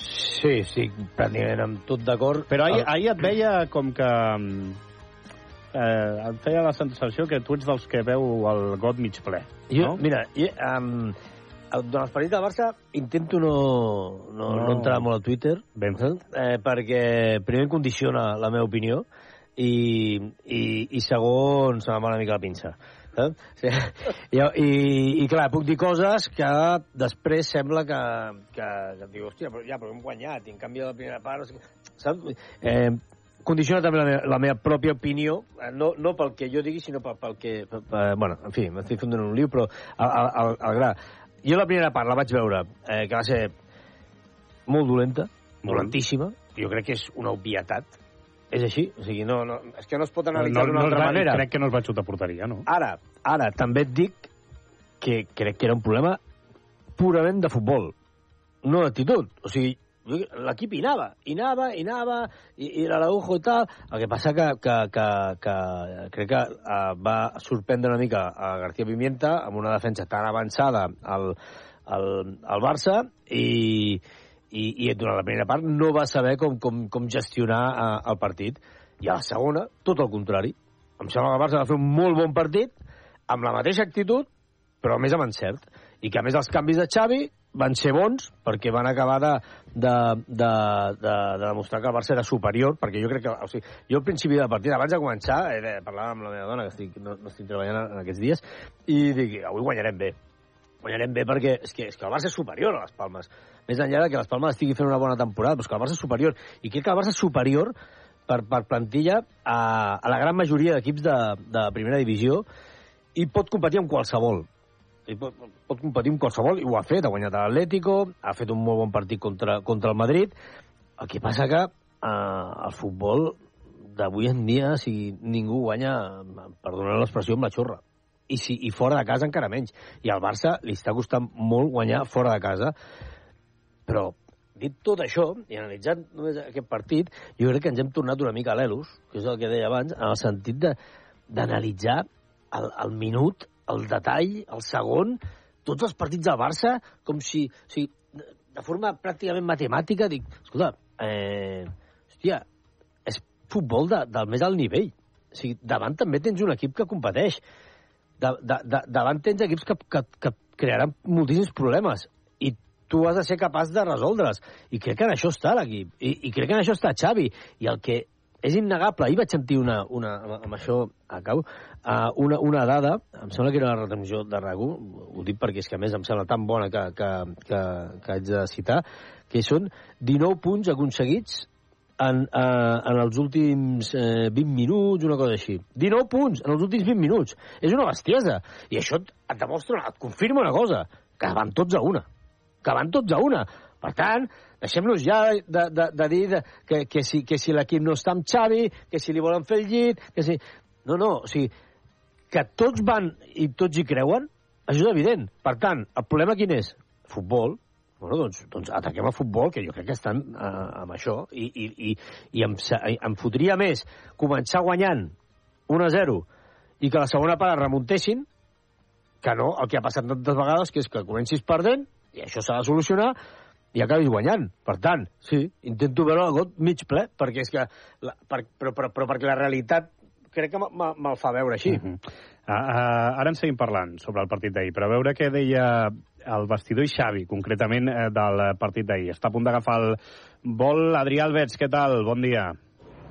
Sí, sí, pràcticament amb tot d'acord. Però ahir, ahir et veia com que... Eh, em feia la sensació que tu ets dels que veu el got mig ple. Jo, no? mira, jo, um, durant els partits del Barça intento no, no, no. No. entrar molt a Twitter Ben fet. eh, perquè primer condiciona la meva opinió i, i, i segon se m'ha una mica la pinça. Saps? Sí. I, i, I clar, puc dir coses que després sembla que, que, que et dic, hòstia, però, ja, però hem guanyat, i en canvi a la primera part... o sigui, Saps? Eh, condiciona també la meva, la meva pròpia opinió, eh, no, no pel que jo digui, sinó pel, pel que... Per, per, bueno, en fi, m'estic fent un liu, però al, al, al, al gra. Jo la primera part la vaig veure, eh, que va ser molt dolenta, dolentíssima, jo crec que és una obvietat, és així, o sigui, no, no, és que no es pot analitzar no, d'una no, altra no, manera. Crec que no es va xutar a porteria, no? Ara, ara, també et dic que crec que era un problema purament de futbol, no d'actitud. O sigui, l'equip hi anava, hi anava, hi anava, i, i l'Araujo i tal. El que passa que, que, que, que crec que uh, va sorprendre una mica a García Pimienta amb una defensa tan avançada al, al, al Barça i, i, i durant la primera part no va saber com, com, com gestionar uh, el partit. I a la segona, tot el contrari. Em sembla que el Barça va fer un molt bon partit, amb la mateixa actitud, però més amb encert. I que a més els canvis de Xavi van ser bons perquè van acabar de, de, de, de, de demostrar que el Barça era superior, perquè jo crec que... O sigui, jo al principi de partit, abans de començar, eh, parlava amb la meva dona, que estic, no, no estic treballant en aquests dies, i dic, avui guanyarem bé guanyarem bé perquè és que, és que el Barça és superior a les Palmes. Més enllà de que les Palmes estigui fent una bona temporada, però és que el Barça és superior. I crec que el Barça és superior per, per plantilla a, a la gran majoria d'equips de, de primera divisió i pot competir amb qualsevol. I pot, pot competir amb qualsevol, i ho ha fet, ha guanyat l'Atlético, ha fet un molt bon partit contra, contra el Madrid. El que passa que eh, el futbol d'avui en dia, sigui, ningú guanya, perdoneu l'expressió, amb la xorra i, si, i fora de casa encara menys. I al Barça li està costant molt guanyar fora de casa. Però, dit tot això, i analitzant només aquest partit, jo crec que ens hem tornat una mica a l'Elos, que és el que deia abans, en el sentit d'analitzar el, el minut, el detall, el segon, tots els partits del Barça, com si... O sigui, de, forma pràcticament matemàtica, dic, escolta, eh, hòstia, és futbol de, del més alt nivell. O sigui, davant també tens un equip que competeix de, de, de, davant tens equips que, que, que crearan moltíssims problemes i tu has de ser capaç de resoldre's. I crec que en això està l'equip. I, I crec que en això està Xavi. I el que és innegable, ahir vaig sentir una, una amb- això acabo, uh, una, una dada, em sembla que era la retransmissió de RACU, ho dic perquè és que a més em sembla tan bona que, que, que, que haig de citar, que són 19 punts aconseguits en, eh, en els últims eh, 20 minuts, una cosa així. 19 punts en els últims 20 minuts. És una bestiesa. I això et, et demostra, et confirma una cosa, que van tots a una. Que van tots a una. Per tant, deixem-nos ja de, de, de dir de, que, que si, que si l'equip no està amb Xavi, que si li volen fer el llit, que si... No, no, o sigui, que tots van i tots hi creuen, això és evident. Per tant, el problema quin és? Futbol, bueno, doncs, doncs ataquem el futbol, que jo crec que estan eh, amb això, i, i, i, i em, em fotria més començar guanyant 1 a 0 i que la segona part es remuntessin que no el que ha passat tantes vegades, que és que comencis perdent, i això s'ha de solucionar, i acabis guanyant. Per tant, sí, intento veure el got mig ple, perquè és que... La, per, però, però, però perquè la realitat crec que me- me- me'l fa veure així. Uh -huh. uh, uh, ara en seguim parlant sobre el partit d'ahir, però a veure què deia el vestidor i Xavi, concretament, eh, del partit d'ahir. Està a punt d'agafar el vol. Adrià Alberts, què tal? Bon dia.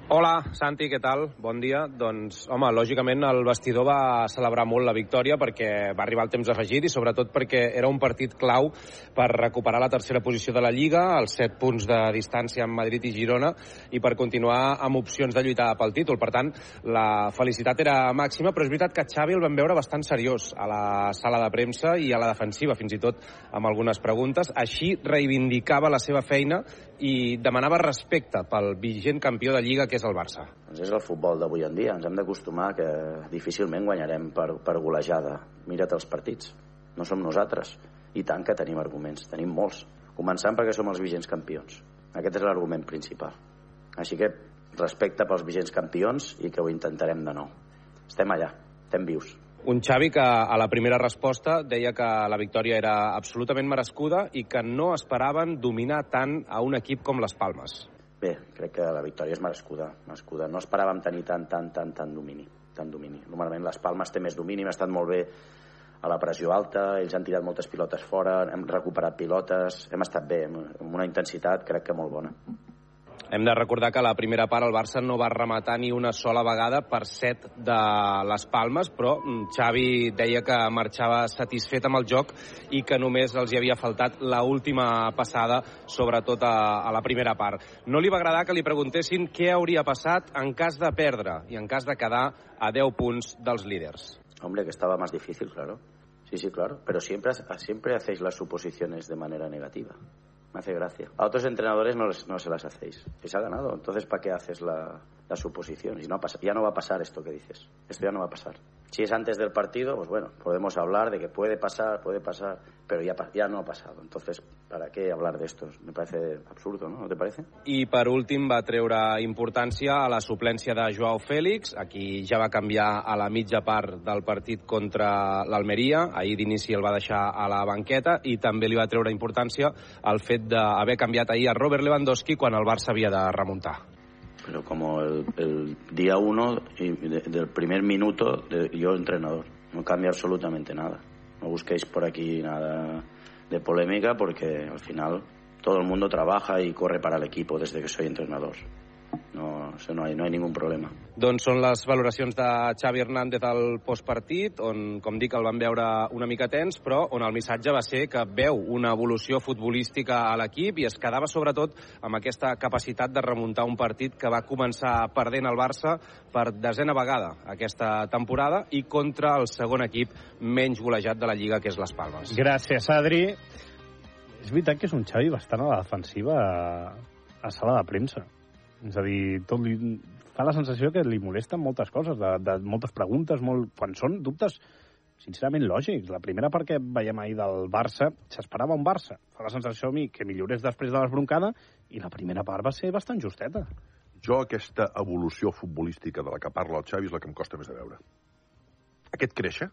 Hola, Santi, què tal? Bon dia. Doncs, home, lògicament el vestidor va celebrar molt la victòria perquè va arribar el temps afegit i sobretot perquè era un partit clau per recuperar la tercera posició de la Lliga, els 7 punts de distància amb Madrid i Girona i per continuar amb opcions de lluitar pel títol. Per tant, la felicitat era màxima, però és veritat que Xavi el vam veure bastant seriós a la sala de premsa i a la defensiva, fins i tot amb algunes preguntes. Així reivindicava la seva feina i demanava respecte pel vigent campió de Lliga, que és el Barça. Doncs és el futbol d'avui en dia. Ens hem d'acostumar que difícilment guanyarem per, per golejada. Mira't els partits. No som nosaltres. I tant que tenim arguments. Tenim molts. Començant perquè som els vigents campions. Aquest és l'argument principal. Així que respecte pels vigents campions i que ho intentarem de nou. Estem allà. Estem vius. Un Xavi que a la primera resposta deia que la victòria era absolutament merescuda i que no esperaven dominar tant a un equip com les Palmes. Bé, crec que la victòria és merescuda, merescuda. No esperàvem tenir tant, tant, tant, tant domini. Tant domini. Normalment les Palmes té més domini, hem estat molt bé a la pressió alta, ells han tirat moltes pilotes fora, hem recuperat pilotes, hem estat bé, amb una intensitat crec que molt bona. Hem de recordar que la primera part el Barça no va rematar ni una sola vegada per set de les Palmes, però mm, Xavi deia que marxava satisfet amb el joc i que només els hi havia faltat la última passada, sobretot a, a la primera part. No li va agradar que li preguntessin què hauria passat en cas de perdre i en cas de quedar a 10 punts dels líders. Hombre, que estaba más difícil, claro. Sí, sí, claro. Pero siempre, siempre hacéis las suposiciones de manera negativa. Me hace gracia. A otros entrenadores no, les- no se las hacéis. Y se ha ganado. Entonces, ¿para qué haces la, la suposición? Y no ha pas- ya no va a pasar esto que dices. Esto ya no va a pasar. Si es antes del partido, pues bueno, podemos hablar de que puede pasar, puede pasar, pero ya, ya no ha pasado. Entonces, ¿para qué hablar de esto? Me parece absurdo, ¿no? ¿No te parece? I per últim va treure importància a la suplència de Joao Fèlix, a qui ja va canviar a la mitja part del partit contra l'Almeria. Ahir d'inici el va deixar a la banqueta i també li va treure importància al fet d'haver canviat ahir a Robert Lewandowski quan el Barça havia de remuntar. Pero como el, el día uno y de- del primer minuto, de, yo entrenador, no cambia absolutamente nada. No busquéis por aquí nada de polémica porque al final todo el mundo trabaja y corre para el equipo desde que soy entrenador. No, eso no hay, no hay ningún problema. Doncs són les valoracions de Xavi Hernández al postpartit, on, com dic, el van veure una mica tens, però on el missatge va ser que veu una evolució futbolística a l'equip i es quedava sobretot amb aquesta capacitat de remuntar un partit que va començar perdent el Barça per desena vegada aquesta temporada i contra el segon equip menys golejat de la Lliga, que és les Palmes. Gràcies, Adri. És veritat que és un Xavi bastant a la defensiva a, a sala de premsa. És a dir, tot li, fa la sensació que li molesten moltes coses, de, de moltes preguntes, molt, quan són dubtes sincerament lògics. La primera part que veiem ahir del Barça, s'esperava un Barça. Fa la sensació a mi que millorés després de l'esbroncada i la primera part va ser bastant justeta. Jo aquesta evolució futbolística de la que parla el Xavi és la que em costa més de veure. Aquest créixer,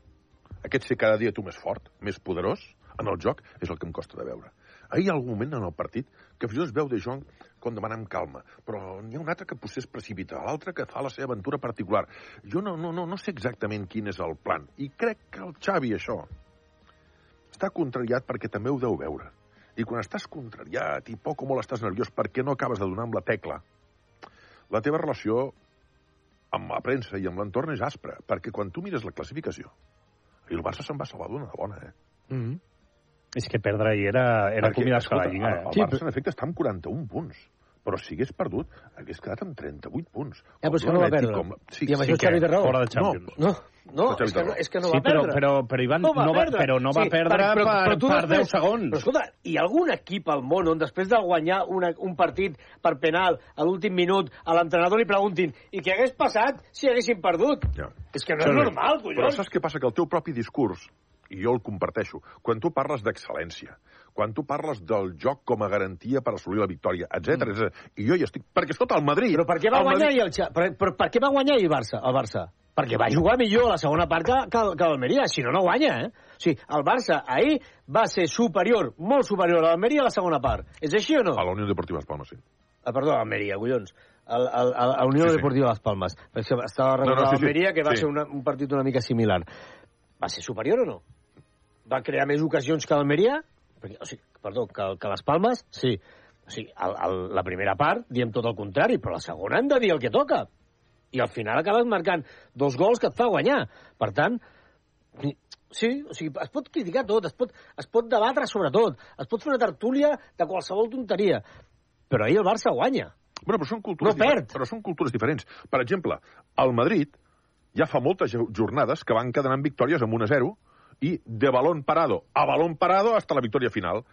aquest ser cada dia tu més fort, més poderós en el joc, és el que em costa de veure. Ahir hi ha algun moment en el partit que fins i tot es veu de Jong com demanant calma, però n'hi ha un altre que potser es precipita, l'altre que fa la seva aventura particular. Jo no, no, no, no sé exactament quin és el plan, i crec que el Xavi això està contrariat perquè també ho deu veure. I quan estàs contrariat i poc o molt estàs nerviós perquè no acabes de donar amb la tecla, la teva relació amb la premsa i amb l'entorn és aspra, perquè quan tu mires la classificació, i el Barça se'n va salvar d'una bona, eh? Mm -hmm. És que perdre ahir era, era acomiadar-se a la Lliga. El, Eh? el Barça, en efecte, està amb 41 punts. Però si hagués perdut, hagués quedat amb 38 punts. Ja, però és que no va perdre. Com... I amb això Xavi té raó. Fora de Champions. No, no, Xavi és que, no, és que no Sí, va però- perdre. però- però, Ivan, no va- però no va perdre per- tu per 10 segons. Però escolta, hi ha algun equip al món on després de guanyar una, un partit per penal a l'últim minut a l'entrenador li preguntin i què hagués passat si haguessin perdut? Ja. És que no és normal, Però collons. saps què passa? Que el teu propi discurs, i jo el comparteixo, quan tu parles d'excel·lència, quan tu parles del joc com a garantia per assolir la victòria, etc mm. i jo hi estic... Perquè, escolta, el Madrid... Però per què va guanyar Madrid... el Xa... però, però per què va guanyar el Barça, el Barça? Perquè va jugar millor a la segona part que, que, que l'Almeria, si no, no guanya, eh? O sigui, el Barça ahir va ser superior, molt superior a l'Almeria a la segona part. És així o no? A la Unió Deportiva Las Palmas, sí. Ah, perdó, Almeria, collons. El, el, el, a Unió Sí, sí. Deportiva Las Palmas. Perquè estava No, recordant no, sí, sí. Almeria, que va Sí. ser una, un partit una mica similar. Va ser superior o no? Va crear més ocasions que l'Almeria? O sigui, perdó, que, que les Palmes? Sí. O sigui, el, el, la primera part diem tot el contrari, però la segona hem de dir el que toca. I al final acabes marcant dos gols que et fa guanyar. Per tant, sí, o sigui, es pot criticar tot, es pot, es pot debatre sobre tot, es pot fer una tertúlia de qualsevol tonteria. Però ahir el Barça guanya. Bueno, però són cultures, No perd. però són cultures diferents. Per exemple, el Madrid ja fa moltes jo- jornades que van quedant amb victòries amb 1 a 0 i de balón parado a balón parado hasta la victòria final.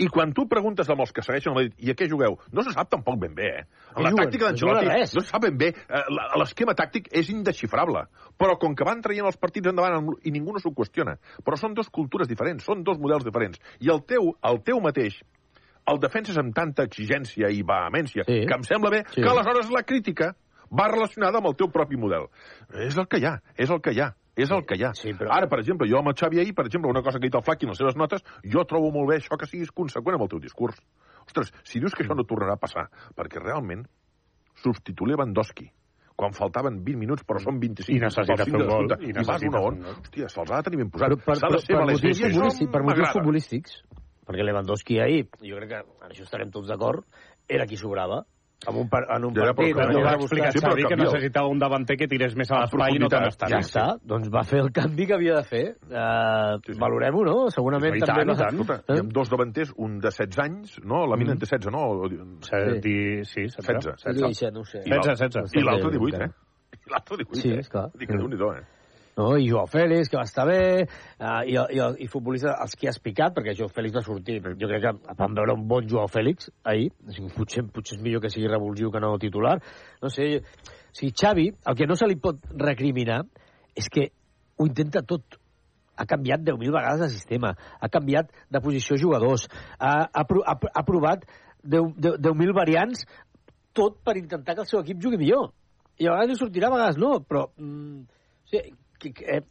I quan tu preguntes amb els que segueixen el Madrid i a què jugueu, no se sap tampoc ben bé, eh? No La tàctica d'Ancelotti no se sap ben bé. Eh, L'esquema tàctic és indesxifrable. Però com que van traient els partits endavant i ningú no s'ho qüestiona. Però són dos cultures diferents, són dos models diferents. I el teu, el teu mateix el defenses amb tanta exigència i vehemència, sí. que em sembla bé, sí. que aleshores la crítica va relacionada amb el teu propi model. És el que hi ha, és el que hi ha, és el que hi ha. Sí, però... Ara, per exemple, jo amb el Xavi ahir, per exemple, una cosa que ha dit el Flaqui en les seves notes, jo trobo molt bé això que siguis conseqüent amb el teu discurs. Ostres, si dius que això no tornarà a passar, perquè realment substituir Lewandowski quan faltaven 20 minuts, però són 25 I necessita fer un de gol, i i vas necessita una fer on, un gol. hòstia, se'ls ha de tenir ben posat. Però per, per, de ser per, valent. motius, I això futbolístics, per motius futbolístics, perquè Lewandowski ahir, jo crec que en això estarem tots d'acord, era qui sobrava. En un, par, en un Ja, però partit. que- no No va explicar Sí, però Xavi que necessitava un davanter que tirés més a En l'espai i no tant profunditat. estar. Ja està, doncs va fer el canvi que havia de fer. Uh, Valorem-ho, no? Segurament I també... tant, i va- tant. Escolta, hi ha dos davanters, un de 16 anys, no? La mina en té 16, no? Di- Sí, 16. 16. Sí, sí, no ho sé. I l'altre- 16, 16. I l'altre 18, eh? I l'altre 18, Sí, eh? esclar. Dic que déu-n'hi-do, eh? No, i Joao Fèlix, que va estar bé, uh, i, i, i futbolistes, els que has picat, perquè Joao Fèlix va sortir, jo crec que vam veure un bon Joao Fèlix ahir, o sigui, potser, potser és millor que sigui revulsiu que no titular, no sé, o sigui, Xavi, el que no se li pot recriminar és que ho intenta tot, ha canviat 10.000 vegades de sistema, ha canviat de posició jugadors, ha, ha, ha, ha provat 10 10 10.000 variants, tot per intentar que el seu equip jugui millor. I a vegades li sortirà, a vegades no, però... Mm, que, que, eh,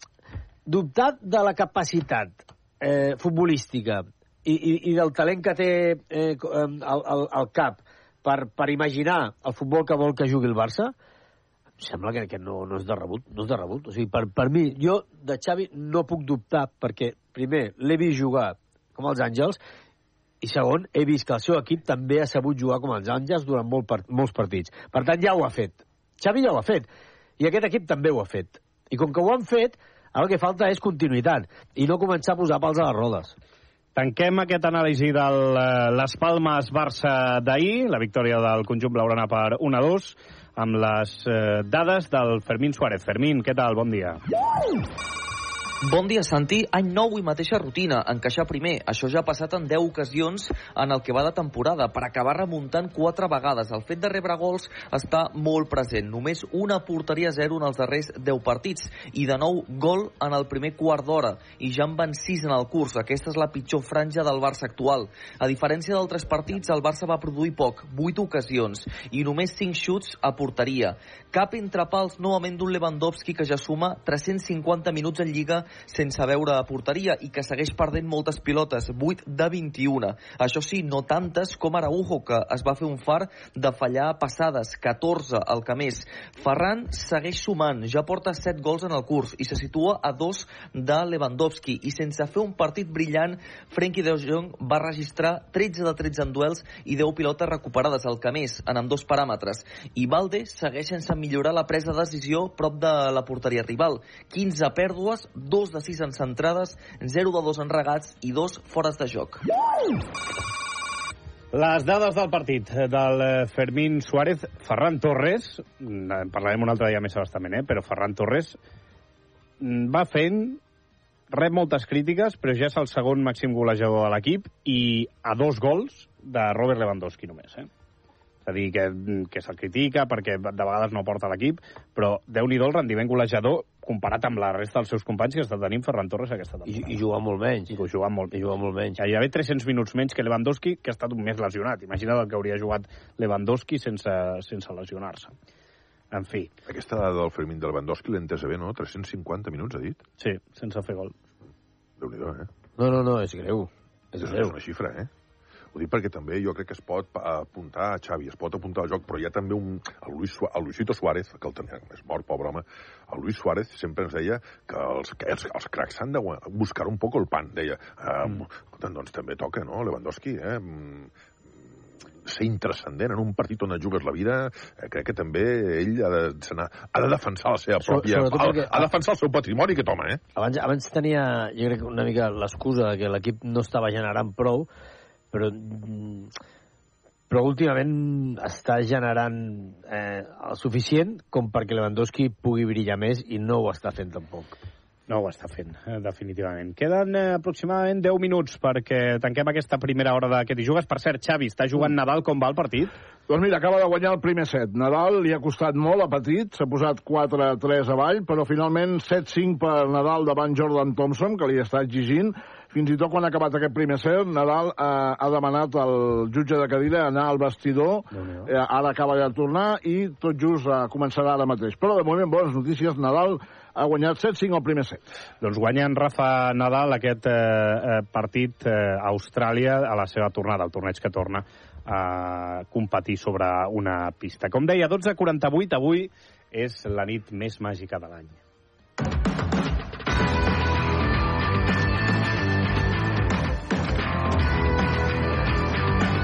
dubtar de la capacitat eh, futbolística i, i, i del talent que té eh, al, al, al cap per, per imaginar el futbol que vol que jugui el Barça, em sembla que, que no, no és de rebut. No és de rebut. O sigui, per, per mi, jo de Xavi no puc dubtar perquè, primer, l'he vist jugar com els Àngels i segon, he vist que el seu equip també ha sabut jugar com els Àngels durant molt molts partits. Per tant, ja ho ha fet. Xavi ja ho ha fet. I aquest equip també ho ha fet. I com que ho han fet, el que falta és continuïtat i no començar a posar pals a les rodes. Tanquem aquest anàlisi de les Palmes Barça d'ahir, la victòria del conjunt blaugrana per 1-2, amb les eh, dades del Fermín Suárez. Fermín, què tal? Bon dia. Bon dia, Santi. Any nou i mateixa rutina, encaixar primer. Això ja ha passat en 10 ocasions en el que va de temporada, per acabar remuntant 4 vegades. El fet de rebre gols està molt present. Només una porteria zero en els darrers 10 partits. I de nou, gol en el primer quart d'hora. I ja en van 6 en el curs. Aquesta és la pitjor franja del Barça actual. A diferència d'altres partits, el Barça va produir poc, 8 ocasions, i només 5 xuts a porteria. Cap entre pals novament d'un Lewandowski que ja suma 350 minuts en Lliga sense veure a porteria i que segueix perdent moltes pilotes, 8 de 21. Això sí, no tantes com Araujo, que es va fer un far de fallar passades, 14 al que més. Ferran segueix sumant, ja porta 7 gols en el curs i se situa a 2 de Lewandowski i sense fer un partit brillant, Frenkie de Jong va registrar 13 de 13 en duels i 10 pilotes recuperades, el que més, en ambdós paràmetres. I Valde segueix sense millorar la presa de decisió prop de la porteria rival. 15 pèrdues, 2 de 6 en centrades, 0 de 2 en regats i 2 fores de joc. Les dades del partit del eh, Fermín Suárez, Ferran Torres, mm, en parlarem un altre dia més abastament, eh? però Ferran Torres mm, va fent, rep moltes crítiques, però ja és el segon màxim golejador de l'equip i a dos gols de Robert Lewandowski només. Eh? És a dir, que, que se'l critica perquè de vegades no porta l'equip, però déu-n'hi-do el rendiment golejador comparat amb la resta dels seus companys que està tenint Ferran Torres aquesta temporada. I, i jugant molt menys. I jugant molt, I jugant molt menys. Gairebé 300 minuts menys que Lewandowski, que ha estat un mes lesionat. Imagina't el que hauria jugat Lewandowski sense, sense lesionar-se. En fi. Aquesta dada del Fermín de Lewandowski l'he entesa bé, no? 350 minuts, ha dit? Sí, sense fer gol. Déu-n'hi-do, eh? No, no, no, és greu. És, és, greu. és una xifra, eh? Ho dic perquè també jo crec que es pot apuntar a Xavi, es pot apuntar al joc, però hi ha també un... El, Luis, el Luisito Suárez, que el tenia, és mort, pobre home, el Luis Suárez sempre ens deia que els, que els, els cracs s'han de buscar un poc el pan, deia. Eh, mm. Doncs també toca, no, Lewandowski, eh? Mm, ser intrascendent en un partit on et jugues la vida, eh, crec que també ell ha de, ha de defensar la seva So- pròpia... sobretot Ha, ha de defensar el seu patrimoni, aquest home, eh? Abans, abans tenia, jo crec, una mica l'excusa que l'equip no estava generant prou, però mm, però últimament està generant eh, el suficient com perquè Lewandowski pugui brillar més i no ho està fent tampoc. No ho està fent, eh, definitivament. Queden eh, aproximadament 10 minuts perquè tanquem aquesta primera hora d'aquest i jugues. Per cert, Xavi, està jugant Nadal com va el partit? Doncs mira, acaba de guanyar el primer set. Nadal li ha costat molt, ha patit, s'ha posat 4-3 avall, però finalment 7-5 per Nadal davant Jordan Thompson, que li està exigint. Fins i tot quan ha acabat aquest primer set, Nadal eh, ha demanat al jutge de cadira anar al vestidor, eh, ara acaba de tornar i tot just eh, començarà ara mateix. Però de moment, bones notícies, Nadal ha guanyat 7-5 al primer set. Doncs guanya en Rafa Nadal aquest eh, eh, partit eh, a Austràlia a la seva tornada, el torneig que torna a competir sobre una pista. Com deia, 12.48, avui és la nit més màgica de l'any.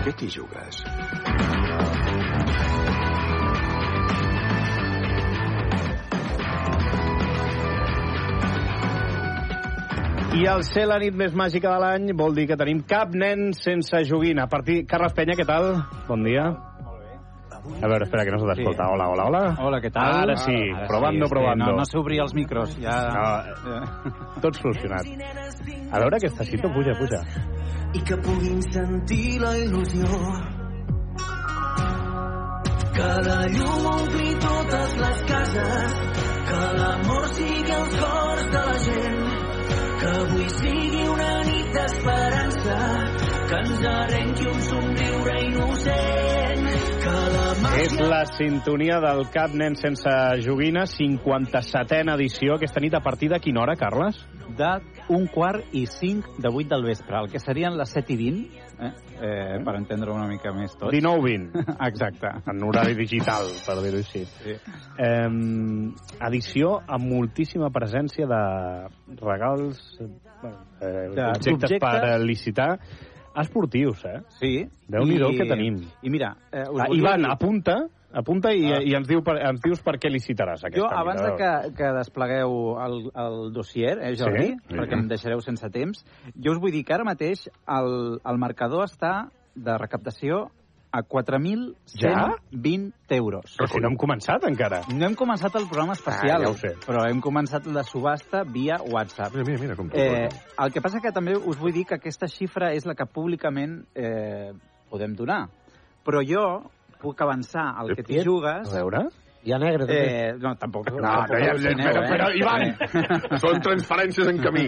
Què t'hi jugues? I al ser la nit més màgica de l'any vol dir que tenim cap nen sense joguina. A partir... Carles Penya, què tal? Bon dia. A veure, espera, que no se t'escolta. Sí. Hola, hola, hola. Hola, què tal? Ara sí, Ara probando, sí, és que probando. No, no s'obria els micros, ja... No, tot solucionat. A veure aquesta cita, puja, puja. I que puguin sentir la il·lusió. Que la llum ompli totes les cases que l'amor sigui als cors de la gent que avui sigui una nit d'esperança que ens arrenqui un somriure innocent que la És la sintonia del Cap Nen sense joguina, 57a edició, aquesta nit a partir de quina hora, Carles? De un quart i cinc de vuit del vespre, el que serien les 7 i 20, eh? Eh, per entendre una mica més tot. 19-20. Exacte. En horari digital, per dir-ho així. Sí. Eh, edició amb moltíssima presència de regals, eh, eh, De- objectes d'objectes. per licitar, esportius, eh? Sí. Déu-n'hi-do I- que tenim. I mira... Eh, us Ah, Ivan, dir- apunta, apunta i, Ah. i ens, diu per, ens dius per què licitaràs aquesta Jo, abans de que, que desplegueu el, el dossier, eh, Jordi, Sí? perquè em deixareu sense temps, jo us vull dir que ara mateix el, el marcador està de recaptació a 4.120 euros. Però si no hem començat encara. No hem començat el programa especial, Ah, ja però hem començat la subhasta via WhatsApp. Mira, mira, mira com Eh, el que passa que també us vull dir que aquesta xifra és la que públicament eh, podem donar. Però jo puc avançar el que t'hi jugues... A veure... Hi ha negre, també. Eh, no, tampoc. No, tampoc ja- al·lucineu, però- eh? però, Ivan, són transferències en camí.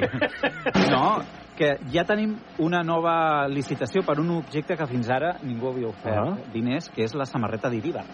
No, que ja tenim una nova licitació per un objecte que fins ara ningú havia ofert Ah. diners, que és la samarreta d'Iribar.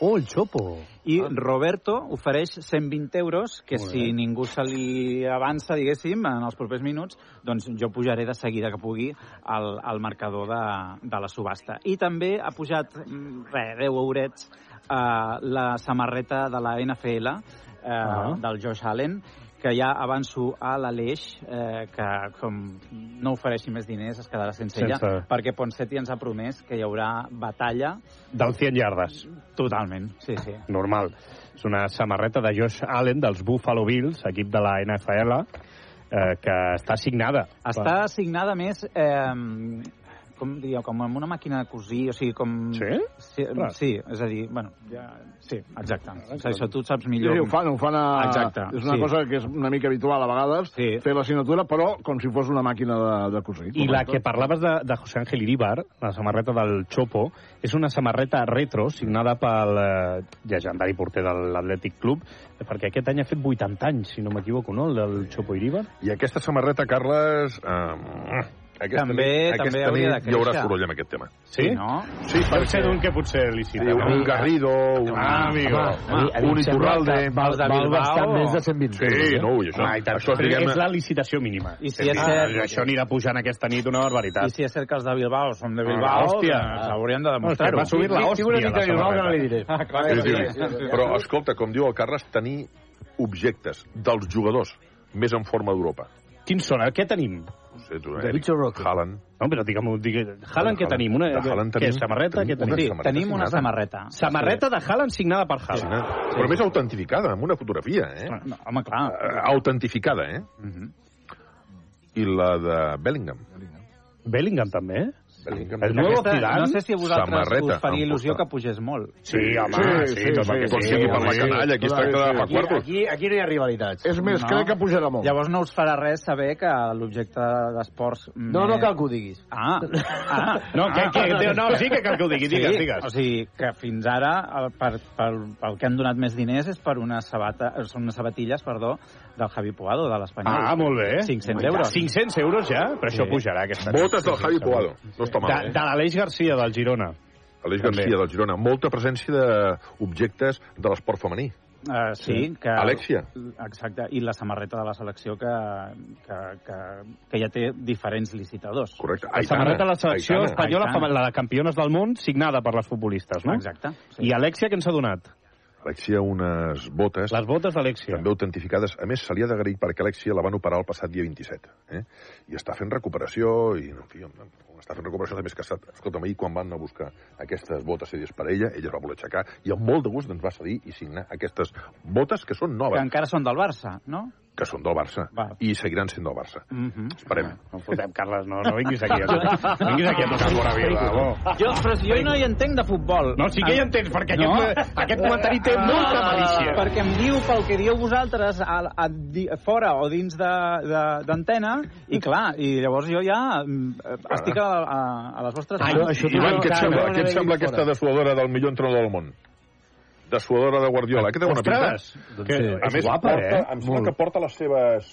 Oh, el xopo. I Roberto ofereix 120 euros, que si bé. ningú se li avança, diguéssim, en els propers minuts, doncs jo pujaré de seguida que pugui al, al marcador de, de la subhasta. I també ha pujat, mm, res, 10 eurets, eh, la samarreta de la NFL, eh, Ah. del Josh Allen, que ja avanço a l'Aleix, eh, que com no ofereixi més diners es quedarà sense, Sense. ella, perquè Ponseti ens ha promès que hi haurà batalla. Del 100 yardes. Totalment, sí, sí. Normal. És una samarreta de Josh Allen dels Buffalo Bills, equip de la NFL, eh, que està signada. Està assignada més, eh, com diríeu, com amb una màquina de cosir, o sigui, com... Sí? Sí, Clar. sí és a dir, bueno, ja, sí, exacte. O sigui, això tu saps Sí, millor. sí, ho fan, ho fan a... Exacte, És una sí. cosa que és una mica habitual a vegades, sí. fer la signatura, però com si fos una màquina de, de cosir. I la que parlaves de, de José Ángel Iríbar, la samarreta del Chopo, és una samarreta retro signada pel eh, llegendari porter de l'Atlètic Club, perquè aquest any ha fet 80 anys, si no m'equivoco, no?, el del Chopo Iríbar. I aquesta samarreta, Carles... Eh, aquesta També- nit, també aquesta hauria nit de hi haurà créixer. soroll amb aquest tema. Sí? No? Sí, perquè... ser d'un que potser li cita. Sí, un Garrido, un, Ah, amigo. un Iturralde... val- val bastant més de 120 Sí, no, i això, Home, i tant, això diguem és la licitació mínima. I si és cert- Això anirà pujant aquesta nit una barbaritat. I si és cert que els de Bilbao són de Ah, Bilbao, hòstia. doncs haurien de demostrar-ho. Va subir la Sí, sí, hòstia, una mica la de Bilbao que no li diré. Ah, clar Sí, sí. sí. Però, escolta, com diu el Carles, tenir objectes dels jugadors més en forma d'Europa. Quins són? Què tenim? No sé, tu, De Bicho Roque. Haaland. No, però digue'm... Digue... Haaland, què Haaland. tenim? Una, De Haaland què, tenim- samarreta? tenim Què tenim? una Sí, samarreta tenim una samarreta. Samarreta de Haaland signada per Haaland. Signada. Però més autentificada, amb una fotografia, eh? No, home, clar. Eh, Autentificada, eh? Mhm. I la de Bellingham. Bellingham també, eh? Bellingham. El nuevo Zidane, no sé si a vosaltres samarreta us faria il·lusió que pugés molt. Sí, home, Sí, sí, sí, tot sí, el que per la sí. canalla, aquí es tracta de quartos. aquí, aquí no hi ha rivalitats. És més, No. crec que pujarà molt. Llavors no us farà res saber que l'objecte d'esports... No, no cal que ho diguis. Ah, ah. No, que, que, no, sí que cal que ho digui, digues, sí, digues. O sigui, que fins ara el, per, per, pel que han donat més diners és per unes, sabata, són unes sabatilles perdó, del Javi Puado, de l'Espanyol. Ah, molt bé. 500 euros. 500 euros ja? Però això Sí. pujarà aquesta. Botes del Javi Puado. No està De, mal, de eh? l'Aleix Garcia, del Girona. Aleix També. Garcia, del Girona. Molta presència d'objectes de l'esport femení. Uh, sí, que... Alexia. Exacte, i la samarreta de la selecció que, que, que, que ja té diferents licitadors. Correcte. La samarreta de la selecció Aitana. espanyola, Aitana. la de campiones del món, signada per les futbolistes, no? Exacte. I Alexia, què ens ha donat? Alexia unes botes... Les botes d'Alexia. També autentificades. A més, se li ha d'agrair perquè Alexia la van operar el passat dia 27. Eh? I està fent recuperació, i en fi, està fent recuperació també és que ha estat... Escolta'm, ahir quan van anar a buscar aquestes botes series per ella, ella es va voler aixecar i amb molt de gust ens va cedir i signar aquestes botes que són noves. Que encara són del Barça, no? Que són del Barça Va. i seguiran sent del Barça. Mm -hmm. Esperem. No fotem, Carles, no, no vinguis aquí. A, no vinguis aquí a tocar fora vila. bo. Jo, però si jo no hi entenc de futbol. No, sí que hi entens, perquè aquest, aquest comentari té molta malícia. Perquè em diu pel que dieu vosaltres a, a, di, fora o dins d'antena, i clar, i llavors jo ja mm, estic a, a, a les vostres Ai, mans. Ivan, què et sembla, què et sembla aquesta dessuadora del millor entrenador del món? Dessuadora de Guardiola. Aquesta bona pinta? Doncs Que, a és més, guapa, porta, eh? em sembla Molt. que porta les seves...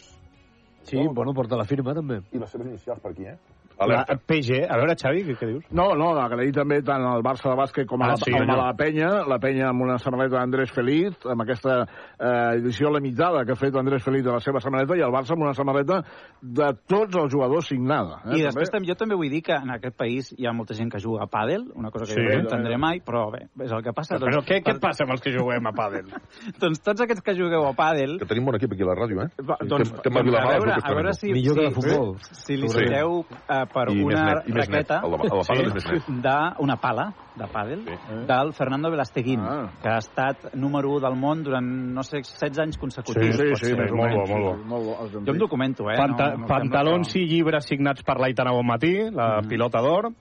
Sí, bueno, porta la firma, també. I les seves inicials per aquí, eh? La, PG, a veure, Xavi, què, què dius? No, no, agrair també tant al Barça de bàsquet com a, Ah, la, sí, com a la penya, la penya amb una samarreta d'Andrés Feliz, amb aquesta eh, edició limitada que ha fet Andrés Feliz de la seva samarreta, i el Barça amb una samarreta de tots els jugadors signada. Eh, I després també, jo també vull dir que en aquest país hi ha molta gent que juga a pàdel, una cosa que Sí. sí, jo no entendré mai, però bé, és el que passa. Però què, què et passa amb els que juguem a pàdel? doncs tots aquests que jugueu a pàdel... Que tenim bon equip aquí a la ràdio, eh? Va, doncs, Estem- estem a doncs a veure, a veure si, Millor que si, de futbol. si li citeu eh, per I una net, i net. raqueta El de- el de pàdel és més net. d'una pala de pàdel del Fernando Velasteguín, Ah. que ha estat número 1 del món durant, no sé, 16 anys consecutius. Sí, sí, sí, o molt bo, molt bo. Sí, molt bo, Jo em documento, eh? Panta no, no pantalons i llibres signats per l'Aitana Bonmatí, la Mm. pilota d'or.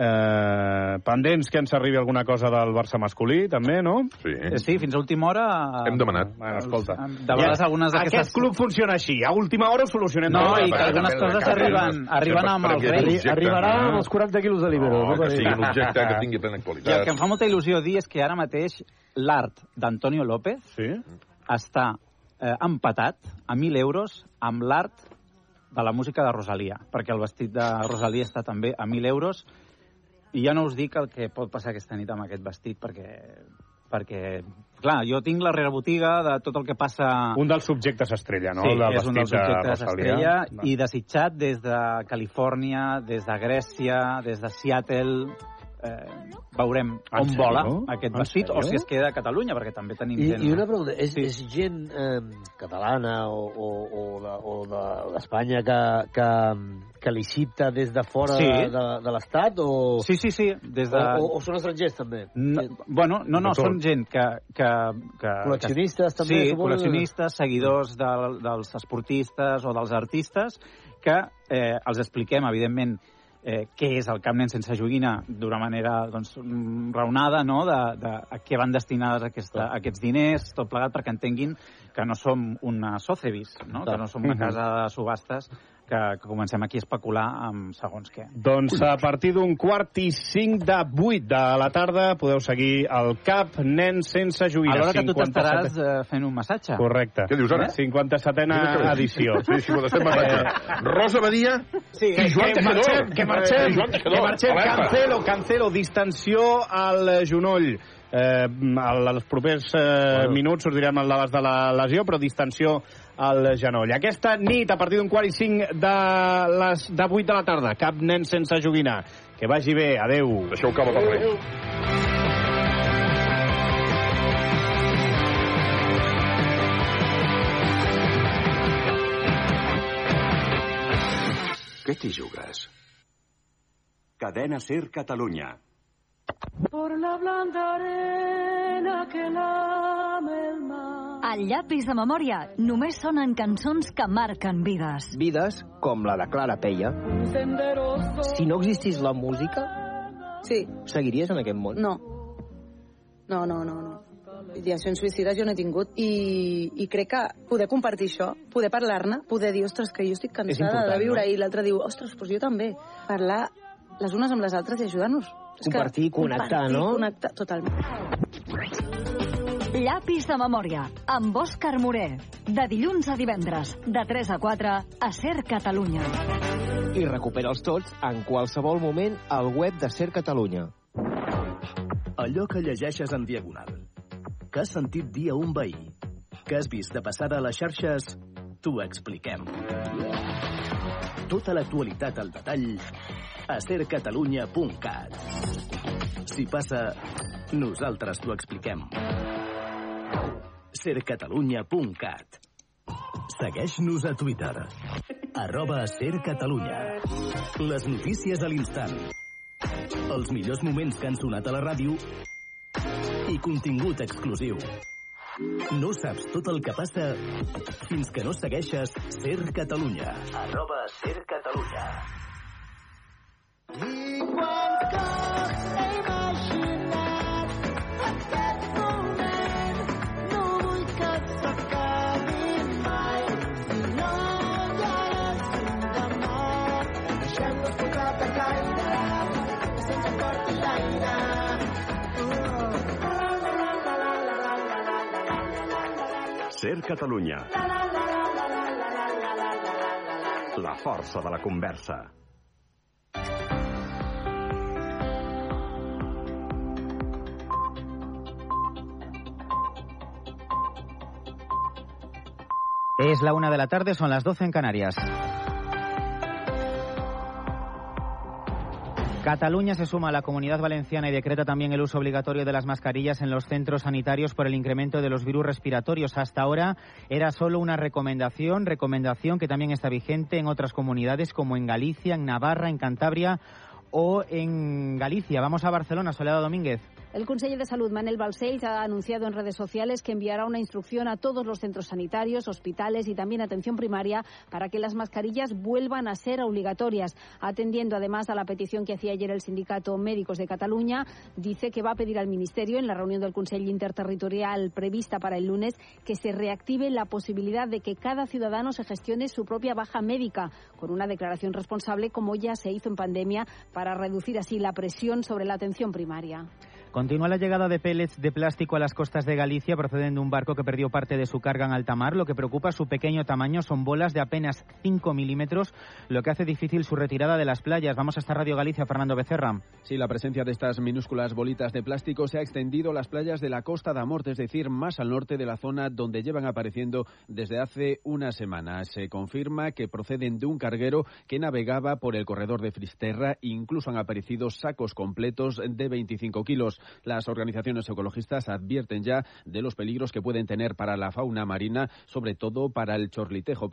Eh, pendents que ens arribi alguna cosa del Barça masculí, també, no? Sí. Eh, Sí, fins a última hora... Hem demanat. Bueno, escolta. De vegades algunes d'aquestes... Aquest club funciona així. A última hora ho solucionem No, i que algunes coses arriben, arriben amb els reis. Arribarà amb els 40 quilos de libero. No, no? que sigui un objecte que tingui plena I el que em fa molta il·lusió dir és que ara mateix l'art d'Antonio López sí? està eh, empatat a 1.000 euros amb l'art de la música de Rosalia, perquè el vestit de Rosalia està també a 1.000 euros i ja no us dic el que pot passar aquesta nit amb aquest vestit, perquè, perquè clar, jo tinc la rebotiga de tot el que passa... Un dels subjectes estrella, no? Sí, el és un dels Rosalia. estrella i desitjat des de Califòrnia, des de Grècia, des de Seattle... Eh, veurem En on vola aquest En vestit o si es queda a Catalunya, perquè també tenim I, gent... I una pregunta, és, és gent eh, catalana o, o, o de- o de- d'Espanya que, que, que licita des de fora Sí. de, de, de l'Estat o... Sí, sí, sí, des de... O, o, o són estrangers, també? No, bueno, no, no, De són gent que... que, que Col·leccionistes, que, també, Sí, suposo? col·leccionistes, seguidors de, dels esportistes o dels artistes, que eh, els expliquem, evidentment, eh, què és el Camp Nen sense joguina d'una manera doncs, raonada, no?, de, de a què van destinades aquesta, aquests diners, tot plegat, perquè entenguin que no som una Sotheby's, no?, que no som una Mhm. casa de subhastes que, que comencem aquí a especular amb segons què. Doncs a partir d'un quart i cinc de vuit de la tarda podeu seguir el CAP Nen sense joguina. Alhora que tu 57. t'estaràs eh, fent un massatge. Correcte. Què dius ara? 57a edició. Sí, 57 massatge. Rosa Badia sí, i Joan que marxem, que marxem, que marxem, cancelo, cancelo, distensió al genoll. Eh, al- als propers eh, minuts sortirem al l'abast de la lesió, però distensió al genoll. Aquesta nit, a partir d'un quart i cinc de, les, de 8 de la tarda, cap nen sense joguina. Que vagi bé, adeu. Deixeu cava pel rei. Què t'hi jugues? Cadena Ser Catalunya. Por la blanda arena que lame el mar. Al llapis de memòria només sonen cançons que marquen vides. Vides com la de Clara Peia. Si no existís la música, Sí, seguiries en aquest món? no. No, no, no, no. Ideacions suïcides jo no he tingut i, i crec que poder compartir això, poder parlar-ne, poder dir, ostres, que jo estic cansada de viure, no? i l'altre diu, ostres, doncs jo també. Parlar les unes amb les altres i ajudar-nos. És que Compartir, connectar, compartir, no? Connectar, totalment. Llapis de memòria, amb Òscar Moré. De dilluns a divendres, de 3 a 4, a Ser Catalunya. I recupera'ls tots en qualsevol moment al web de Ser Catalunya. Allò que llegeixes en diagonal. Que has sentit dir a un veí. Que has vist de passada a les xarxes. T'ho expliquem. Tota l'actualitat al detall a sercatalunya.cat. Si passa, nosaltres t'ho expliquem. sercatalunya.cat. Segueix-nos a Twitter. Arroba Ser Catalunya. Les notícies a l'instant. Els millors moments que han sonat a la ràdio i contingut exclusiu. No saps tot el que passa fins que no segueixes Ser Catalunya. Arroba Ser Catalunya. I quants cops Ser Catalunya. La força de la conversa. Es la una de la tarde, son las 12 en Canarias. Cataluña se suma a la comunidad valenciana y decreta también el uso obligatorio de las mascarillas en los centros sanitarios por el incremento de los virus respiratorios. Hasta ahora era solo una recomendación, recomendación que también está vigente en otras comunidades como en Galicia, en Navarra, en Cantabria o en Galicia. Vamos a Barcelona, Soledad Domínguez. El conseller de Salud, Manel Balcells, ha anunciado en redes sociales que enviará una instrucción a todos los centros sanitarios, hospitales y también atención primaria para que las mascarillas vuelvan a ser obligatorias. Atendiendo además a la petición que hacía ayer el Sindicato Médicos de Cataluña, dice que va a pedir al Ministerio, en la reunión del Consejo Interterritorial prevista para el lunes, que se reactive la posibilidad de que cada ciudadano se gestione su propia baja médica, con una declaración responsable, como ya se hizo en pandemia, para reducir así la presión sobre la atención primaria. Continúa la llegada de pellets de plástico a las costas de Galicia proceden de un barco que perdió parte de su carga en alta mar. Lo que preocupa su pequeño tamaño son bolas de apenas 5 milímetros, lo que hace difícil su retirada de las playas. Vamos hasta Radio Galicia, Fernando Becerra. Sí, la presencia de estas minúsculas bolitas de plástico se ha extendido a las playas de la Costa da Morte, es decir, más al norte de la zona donde llevan apareciendo desde hace una semana. Se confirma que proceden de un carguero que navegaba por el corredor de Fristerra. Incluso han aparecido sacos completos de 25 kilos. Las organizaciones ecologistas advierten ya de los peligros que pueden tener para la fauna marina, sobre todo para el chorlitejo.